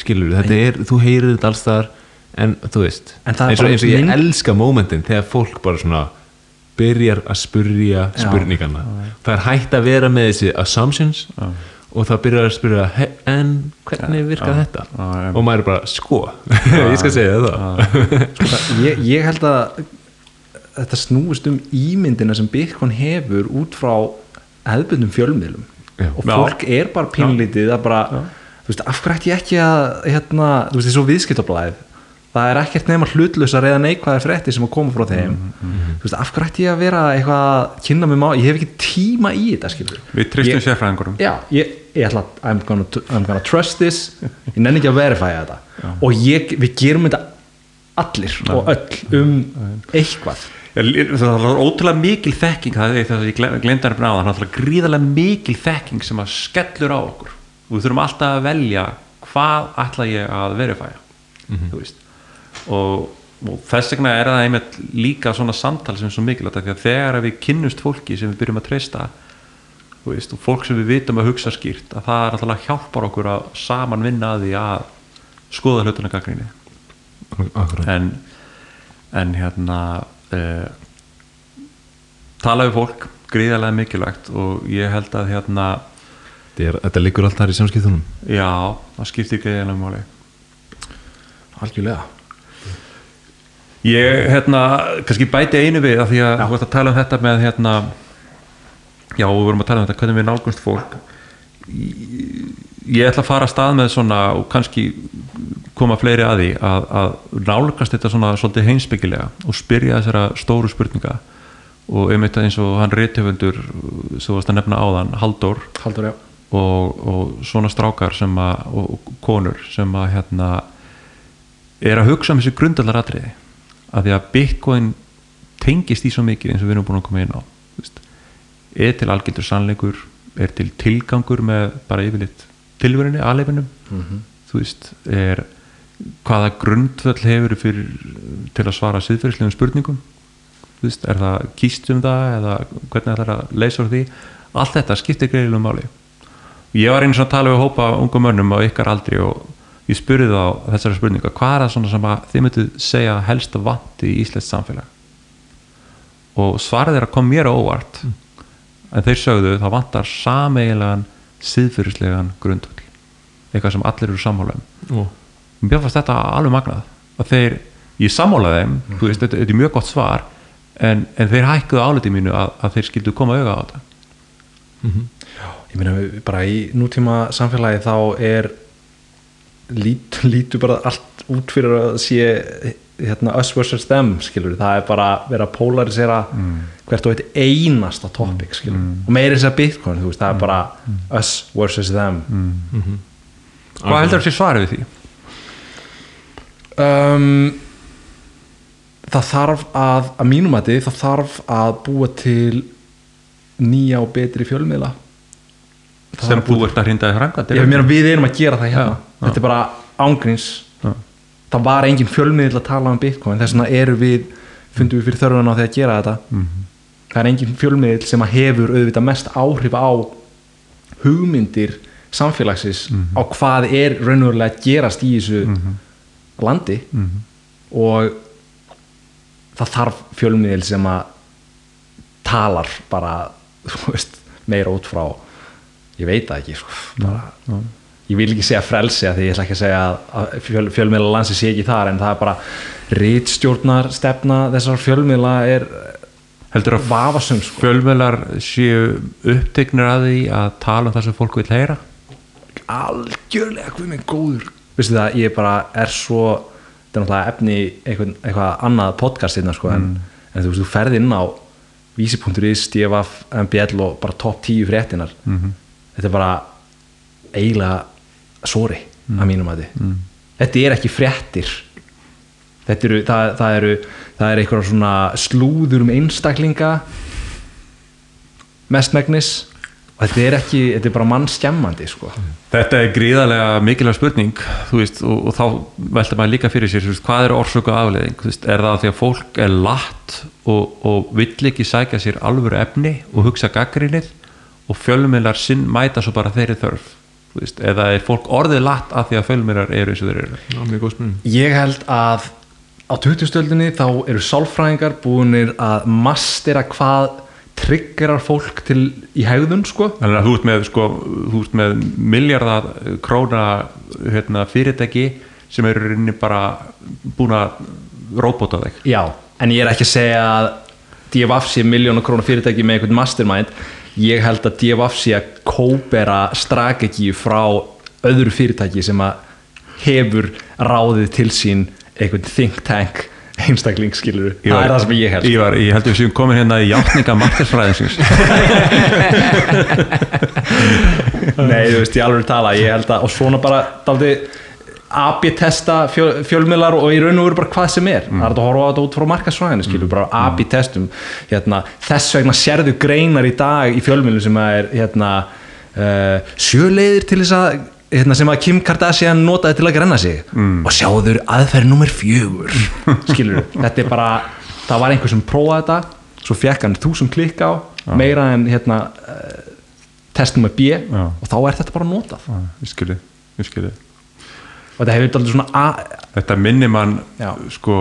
skilur þetta er, þú heyrir þetta alls þar en þú veist, En eins og, eins og ég mynd- elska mómentin þegar fólk bara svona byrjar að spurja Já. spurningana það er hægt að vera með þessi assumptions og það byrjar að spyrja "He- en hvernig virkar þetta? já, já. og maður er bara, sko ég skal segja það. Það, ég, ég held að þetta snúist um ímyndina sem bitcoin hefur út frá hefðbundum fjölmiðlum. Já. og Já. fólk er bara pínlítið að bara, þú veist, af hverju ætti ég ekki að hérna, þú veist, þessu viðskiptablaðið það er ekkert nema hlutlusar eða neikvæðar frétti sem að koma frá þeim. Þú veist, af hverju ætti ég að vera eitthvað að kynna mig má, ég hef ekki tíma í þetta skilur Við tristum Ég- sérfræðingurum Já, ég, ég ætla að I'm gonna, I'm gonna trust this. Ég nenni ekki að verifæja þetta. Og ég, við gerum þetta allir og öll um eitthvað. Já, Það var ótrúlega mikil þekking það er það að ég glemdi hann bara á það er gríðarlega mikil þekking sem að skellur á okkur. Og við þurfum alltaf að velja hvað ætla ég að verifæja þú veist og, og þess vegna er það einmitt líka svona samtal sem er svo mikilvægt því að þegar við kynnumst fólki sem við byrjum að treysta veist, og fólk sem við vitum að hugsa skýrt að það er alltaf hjálpar okkur að saman vinna að því að skoða hlutuna gaggrinni en, en hérna uh, tala við fólk gríðarlega mikilvægt og ég held að hérna Þetta, er, þetta liggur allt þar í samskiptunum. Já, það skiptir gríðarlega máli. Algjörlega ég hérna, kannski bæti einu við af því að þú veist að tala um þetta með hérna já, við vorum að tala um þetta hvernig við nálgumst fólk. Ég, ætla að fara að stað með svona og kannski koma fleiri að því að, að nálgast þetta svona svolítið heimsbyggilega og spyrja þessara stóru spurninga. Og einmitt eins og hann rithöfundur sem þú varst að nefna áðan, Halldór. Haldur, já. Og, og svona strákar sem að, og, konur sem að hérna er að hugsa um þessi grundallar atriði að því að Bitcoin tengist í svo mikið eins og við erum búin að koma inn á er til algjöldur sannleikur er til tilgangur með bara yfirleitt tilverunni, aðleifinum þú veist, er hvaða grundvöll hefur fyrir til að svara siðferðislegum spurningum? Þú veist, er það kýst um það eða hvernig það er að leysa úr því? Allt þetta skiptir greiðilegum máli. Ég var einu svona að tala við hópa ungum mönnum á ykkar aldri og ég spurði þá þessari spurninga, hvað er það svona sem að þið myndu segja helst að vanti í Íslands samfélag? Og svarið er að kom mér á óvart en þeir sögðu það vantar sameigilegan siðfyrirslegan grundvöld eitthvað sem allir eru sammála um. Og mér fannst þetta alveg magnað að þeir, ég sammála þeim þú veist, þetta, þetta er mjög gott svar en, en þeir hækkuðu áliti mínu að, að þeir skildu koma auga á þetta. Ég meina við- bara í nútíma samfélagi þá er lít, lítur bara allt út fyrir að sé hérna, us versus them skilur það er bara verið að polarisera hvert og eitt einasta topic skilur og meiri þess að bitcoin þú veist, það er bara us versus them. Hvað heldur þessi svarið við því? um, það þarf að að mínum að það þarf að búa til nýja og betri fjölmiðla. Það sem að þú ert að hrinda Ég meina við erum að gera það hérna. Já. Þetta er bara ángríns. Það var engin fjölmiðl að tala um Bitcoin Þess vegna eru við, fundum við fyrir þörfuna á því að gera þetta Mhm. Það er engin fjölmiðl sem að hefur auðvitað mest áhrif á hugmyndir samfélagsins Mhm. á hvað er raunverulega að gerast í þessu landi Mhm. og það þarf fjölmiðl sem að talar bara veist, meira út frá ég veit það ekki sko. bara, ég vil ekki segja frelsi af því ég ætla ekki að segja að- að fjöl, fjölmiðla landsi sé ekki þar en það er bara rítstjórnar stefna þessar fjölmiðla er heldur að vafasum sko. fjölmjölar séu upptegnir að því að tala um það sem fólk vil heyra? Algjörlega hvað minn góður. Veistu það, ég bara er svo þetta er náttúrulega efni í eitthvað, eitthvað annað podcast hérna sko, en, en þú þú ferð inn á vísi.is, DFF, MBL og bara top 10 fréttinar þetta er bara eiginlega sori að mínum að þið þetta er ekki fréttir. Þetta eru, það, það eru það er eitthvað svona slúður um einstaklinga mestmegnis og þetta er ekki, þetta er bara mannskemmandi sko. Þetta er gríðarlega mikilvæg spurning þú veist, og, og þá velta maður líka fyrir sér þú veist, hvað er orsöku afleðing Þú veist, er það því að fólk er latt og, og vill ekki sækja sér alvöru efni og hugsa gaggrinið og fjölmiðlar sinn mæta svo bara þeirri þörf veist, eða er fólk orðið latt af því að fjölmiðlar eru eins og þeir eru? Já, Ég held að á 20-stöldinni þá eru sálfræðingar búinir að mastera hvað triggerar fólk til í hegðun sko. Þannig að þú ert með, sko, þú ert með miljardar króna hérna, fyrirtæki sem eru í rauninni bara búin að róbota þig. Já, en ég er ekki að segja að DFF sé miljónu krónu fyrirtæki með einhvern mastermind ég held að DFF sé að kópera strategíu frá öðru fyrirtæki sem að hefur ráðið til sín einhvern think tank einstakling skilur Ég það er það sem ég held Ég, var, ég held að við séum komin hérna í játninga markarsfræðinsins Nei, þú veist, ég alveg tala ég held að, og svona bara daldi AB-testa fjöl, fjölmiðlar og í raun og veru bara hvað sem er. Það er að horfa á þetta út frá markasvæðinu skilur, bara AB-testum hérna, þess vegna sérðu greinar í dag í fjölmiðlu sem er hérna, uh, sjöleiðir til þess að hérna, sem að Kim Kardashian notaði til að grenna sig. Mm. og sjáður aðferð nummer fjögur skilur, þetta er bara það var einhver sem prófaði þetta svo fekk hann þúsund klikk á meira en hérna uh, test nummer B Já. og þá er þetta bara notað. Ég skilji, ég skilji og þetta hefur aldrei svona Þetta minnir mann sko,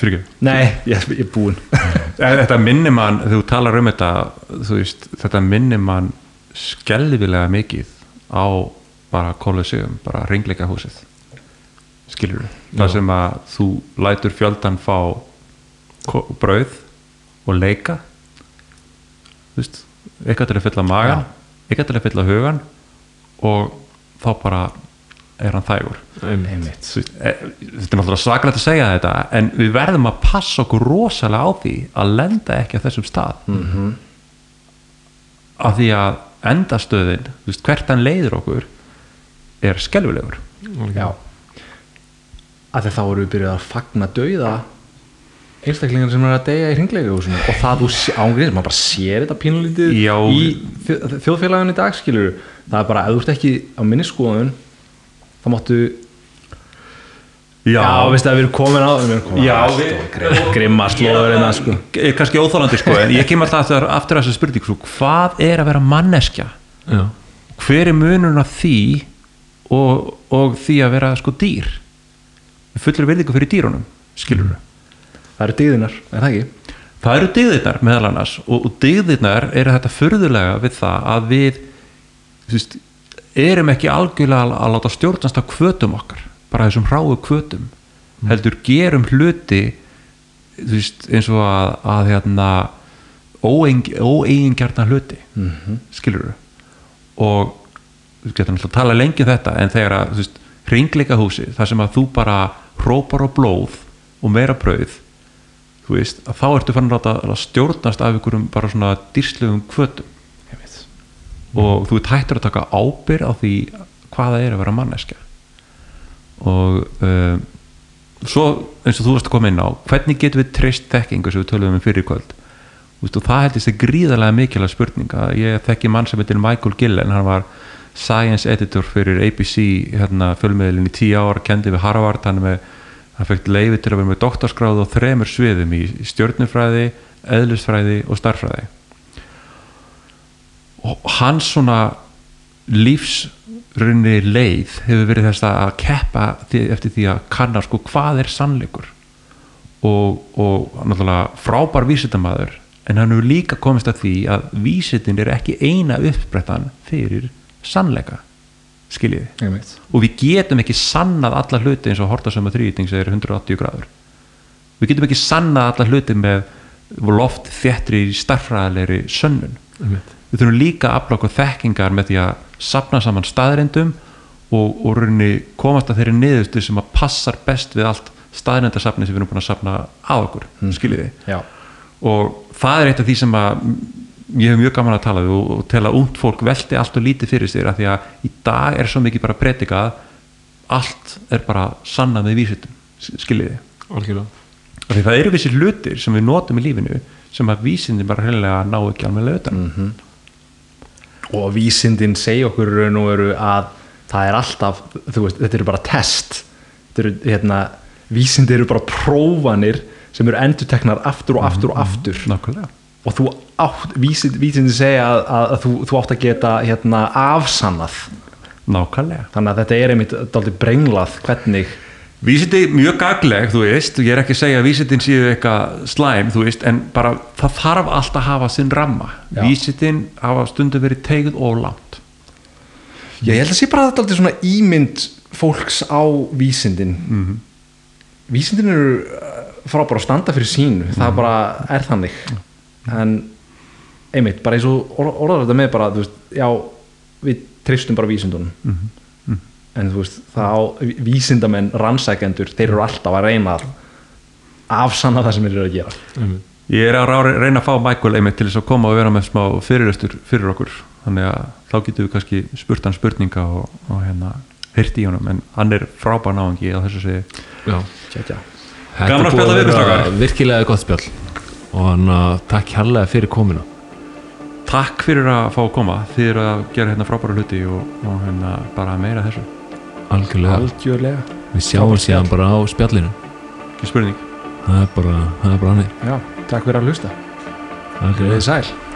fyrir ekki? Nei, ég, ég er búinn. Þetta minnir mann, þegar þú talar um þetta þú veist, þetta minnir mann skelvilega mikið á bara Colosseum, bara ringleika húsið skilur það sem að þú lætur fjöldan fá brauð og leika. Þú veist eitthvað til að fylla magan eitthvað til að fylla hugan og þá bara er hann þægur einmitt. Þú veist, e- þetta er náttúrulega svakalegt að segja þetta en við verðum að passa okkur rosalega á því að lenda ekki á þessum stað. -hmm. af því að endastöðin, veist, hvert hann leiður okkur er skelfilegur. Já. Að þá eru við byrjuð að fagna dauða einstaklingar sem er að deyja í hringleika og það þú ángriðis, maður bara sér þetta pínulítið í þjóð- þjóðfélaginu í dag skilur það er bara, ef þú ert ekki á minni þá máttu já, veistu að við erum komin á við erum komin Já, á við- grimma slóður hérna sko. Er kannski óþálandi sko en ég kem alltaf aftur, aftur að þessu spurning sko, hvað er að vera manneskja? Já, hver er munurinn af því og, og því að vera sko dýr? Við fullur virðingu fyrir dýrunum skilur það eru dýðinar, er það ekki? það eru dygðirnar meðal annars og, og dygðirnar eru þetta furðulega við það að við þú veist, erum ekki algjörlega að, að láta stjórnast á kvötum okkar bara þessum hráu kvötum heldur gerum hluti þú veist, eins og að, að hérna óeigingjarnar hluti mm -hmm. skilur og við getum alltaf að tala lengi um þetta en þegar að, þú ringleika húsi þar sem að þú bara hrópar á blóð og meira brauð þú veist, að þá ertu fann að að stjórnast af ykkurum bara svona dýrslegum kvötum. Og þú ert hættur að taka ábyrð á því hvað það er að vera manneskja. Og um, svo eins og þú varst að koma inn á hvernig getum við treyst þekkingu sem við töluðum um fyrir kvöld? Og það heldist er gríðarlega mikilvæg spurning að ég þekki mann sem heitir Michael Gillen. Hann var science editor fyrir ABC hérna, fjölmiðlinn í tíu ár kendi við Harvard. Hann, með, hann fekk leiði til að vera með doktorskráð og þremur sviðum í stjörnufræði, eðlisfræði og starffræði og hans svona lífsrunni leið hefur verið þess að keppa eftir því að kanna sko hvað er sannleikur og, og náttúrulega frábær vísindamæður en hann hefur líka komist að því að vísindin er ekki eina uppbrettan fyrir sannleika skiljiði veit. og við getum ekki sannað alla hluti eins og hortasöma þrýting sem er 180 gráður við getum ekki sannað alla hluti með loft þéttri starfræðilegri sönnun einmitt. Við þurfum líka að afla okkur þekkingar með því að sapna saman staðrendum og, og rauninni komast að þeirri niðurstu sem að passar best við allt staðrendasafni sem við erum búin að sapna að okkur, mm. skiljiði? Já, og það er eitt af því sem að ég hef mjög gaman að tala við og, og tel að ungt fólk velti allt og lítið fyrir sér af því að í dag er svo mikið bara predikað allt er bara sannað með vísitum, skiljiði? Af því það eru vissir hlutir sem við notum í lífinu sem að vísindin bara hreinlega ná ekki alveg utan. Mm. Og vísindin segja okkur raun og veru að það er alltaf, þú veist, þetta eru bara test. Þetta eru, hérna vísindi eru bara prófanir sem eru endurteknar aftur og aftur og aftur. nákvæmlega. Og þú átt, vísindi, vísindi segja að, að, að þú, þú átt að geta hérna afsannað. Nákvæmlega. Þannig að þetta er einmitt dálítið brenglað hvernig Vísindi mjög gagleg, þú veist, ég er ekki að segja að vísindin séu eitthvað slæm, þú veist, en bara það þarf alltaf að hafa sinn ramma. Já. Vísindin hafa stundum verið teguð og langt. Já, ég held að sé bara að þetta er dálítið svona ímynd fólks á vísindin Mhm. vísindin eru uh, frábæra að standa fyrir sínu það Mhm. bara er þannig en einmitt, bara eins og or- orðar þetta með bara, þú veist, já við treystum bara vísindunum Mhm. En þú veist, það á vísindamenn, rannsækjendur, þeir eru alltaf að reyna að afsanna það sem þeir eru að gera einmitt. Ég er að reyna að fá Michael einmitt til þess að koma og vera með smá fyrirlestur fyrir okkur, þannig að þá getum við kannski spurt hann spurninga og, og hérna heyrt í honum, en hann er frábær náðangi á þessu segi. Þetta Gaman að búið spjalla við ykkur, vera strákar. virkilega gott spjall og hann að takk hérlega fyrir komuna Takk fyrir að fá að koma, þið eru að gera hérna frábæra hluti og, og hérna bara meira af þessu. Algjörlega, algjörlega. Við sjáum síðan bara á spjallinu. Ekki spurning. það er bara, það er bara hann já, takk fyrir að hlusta. Algjörlega. Við sæl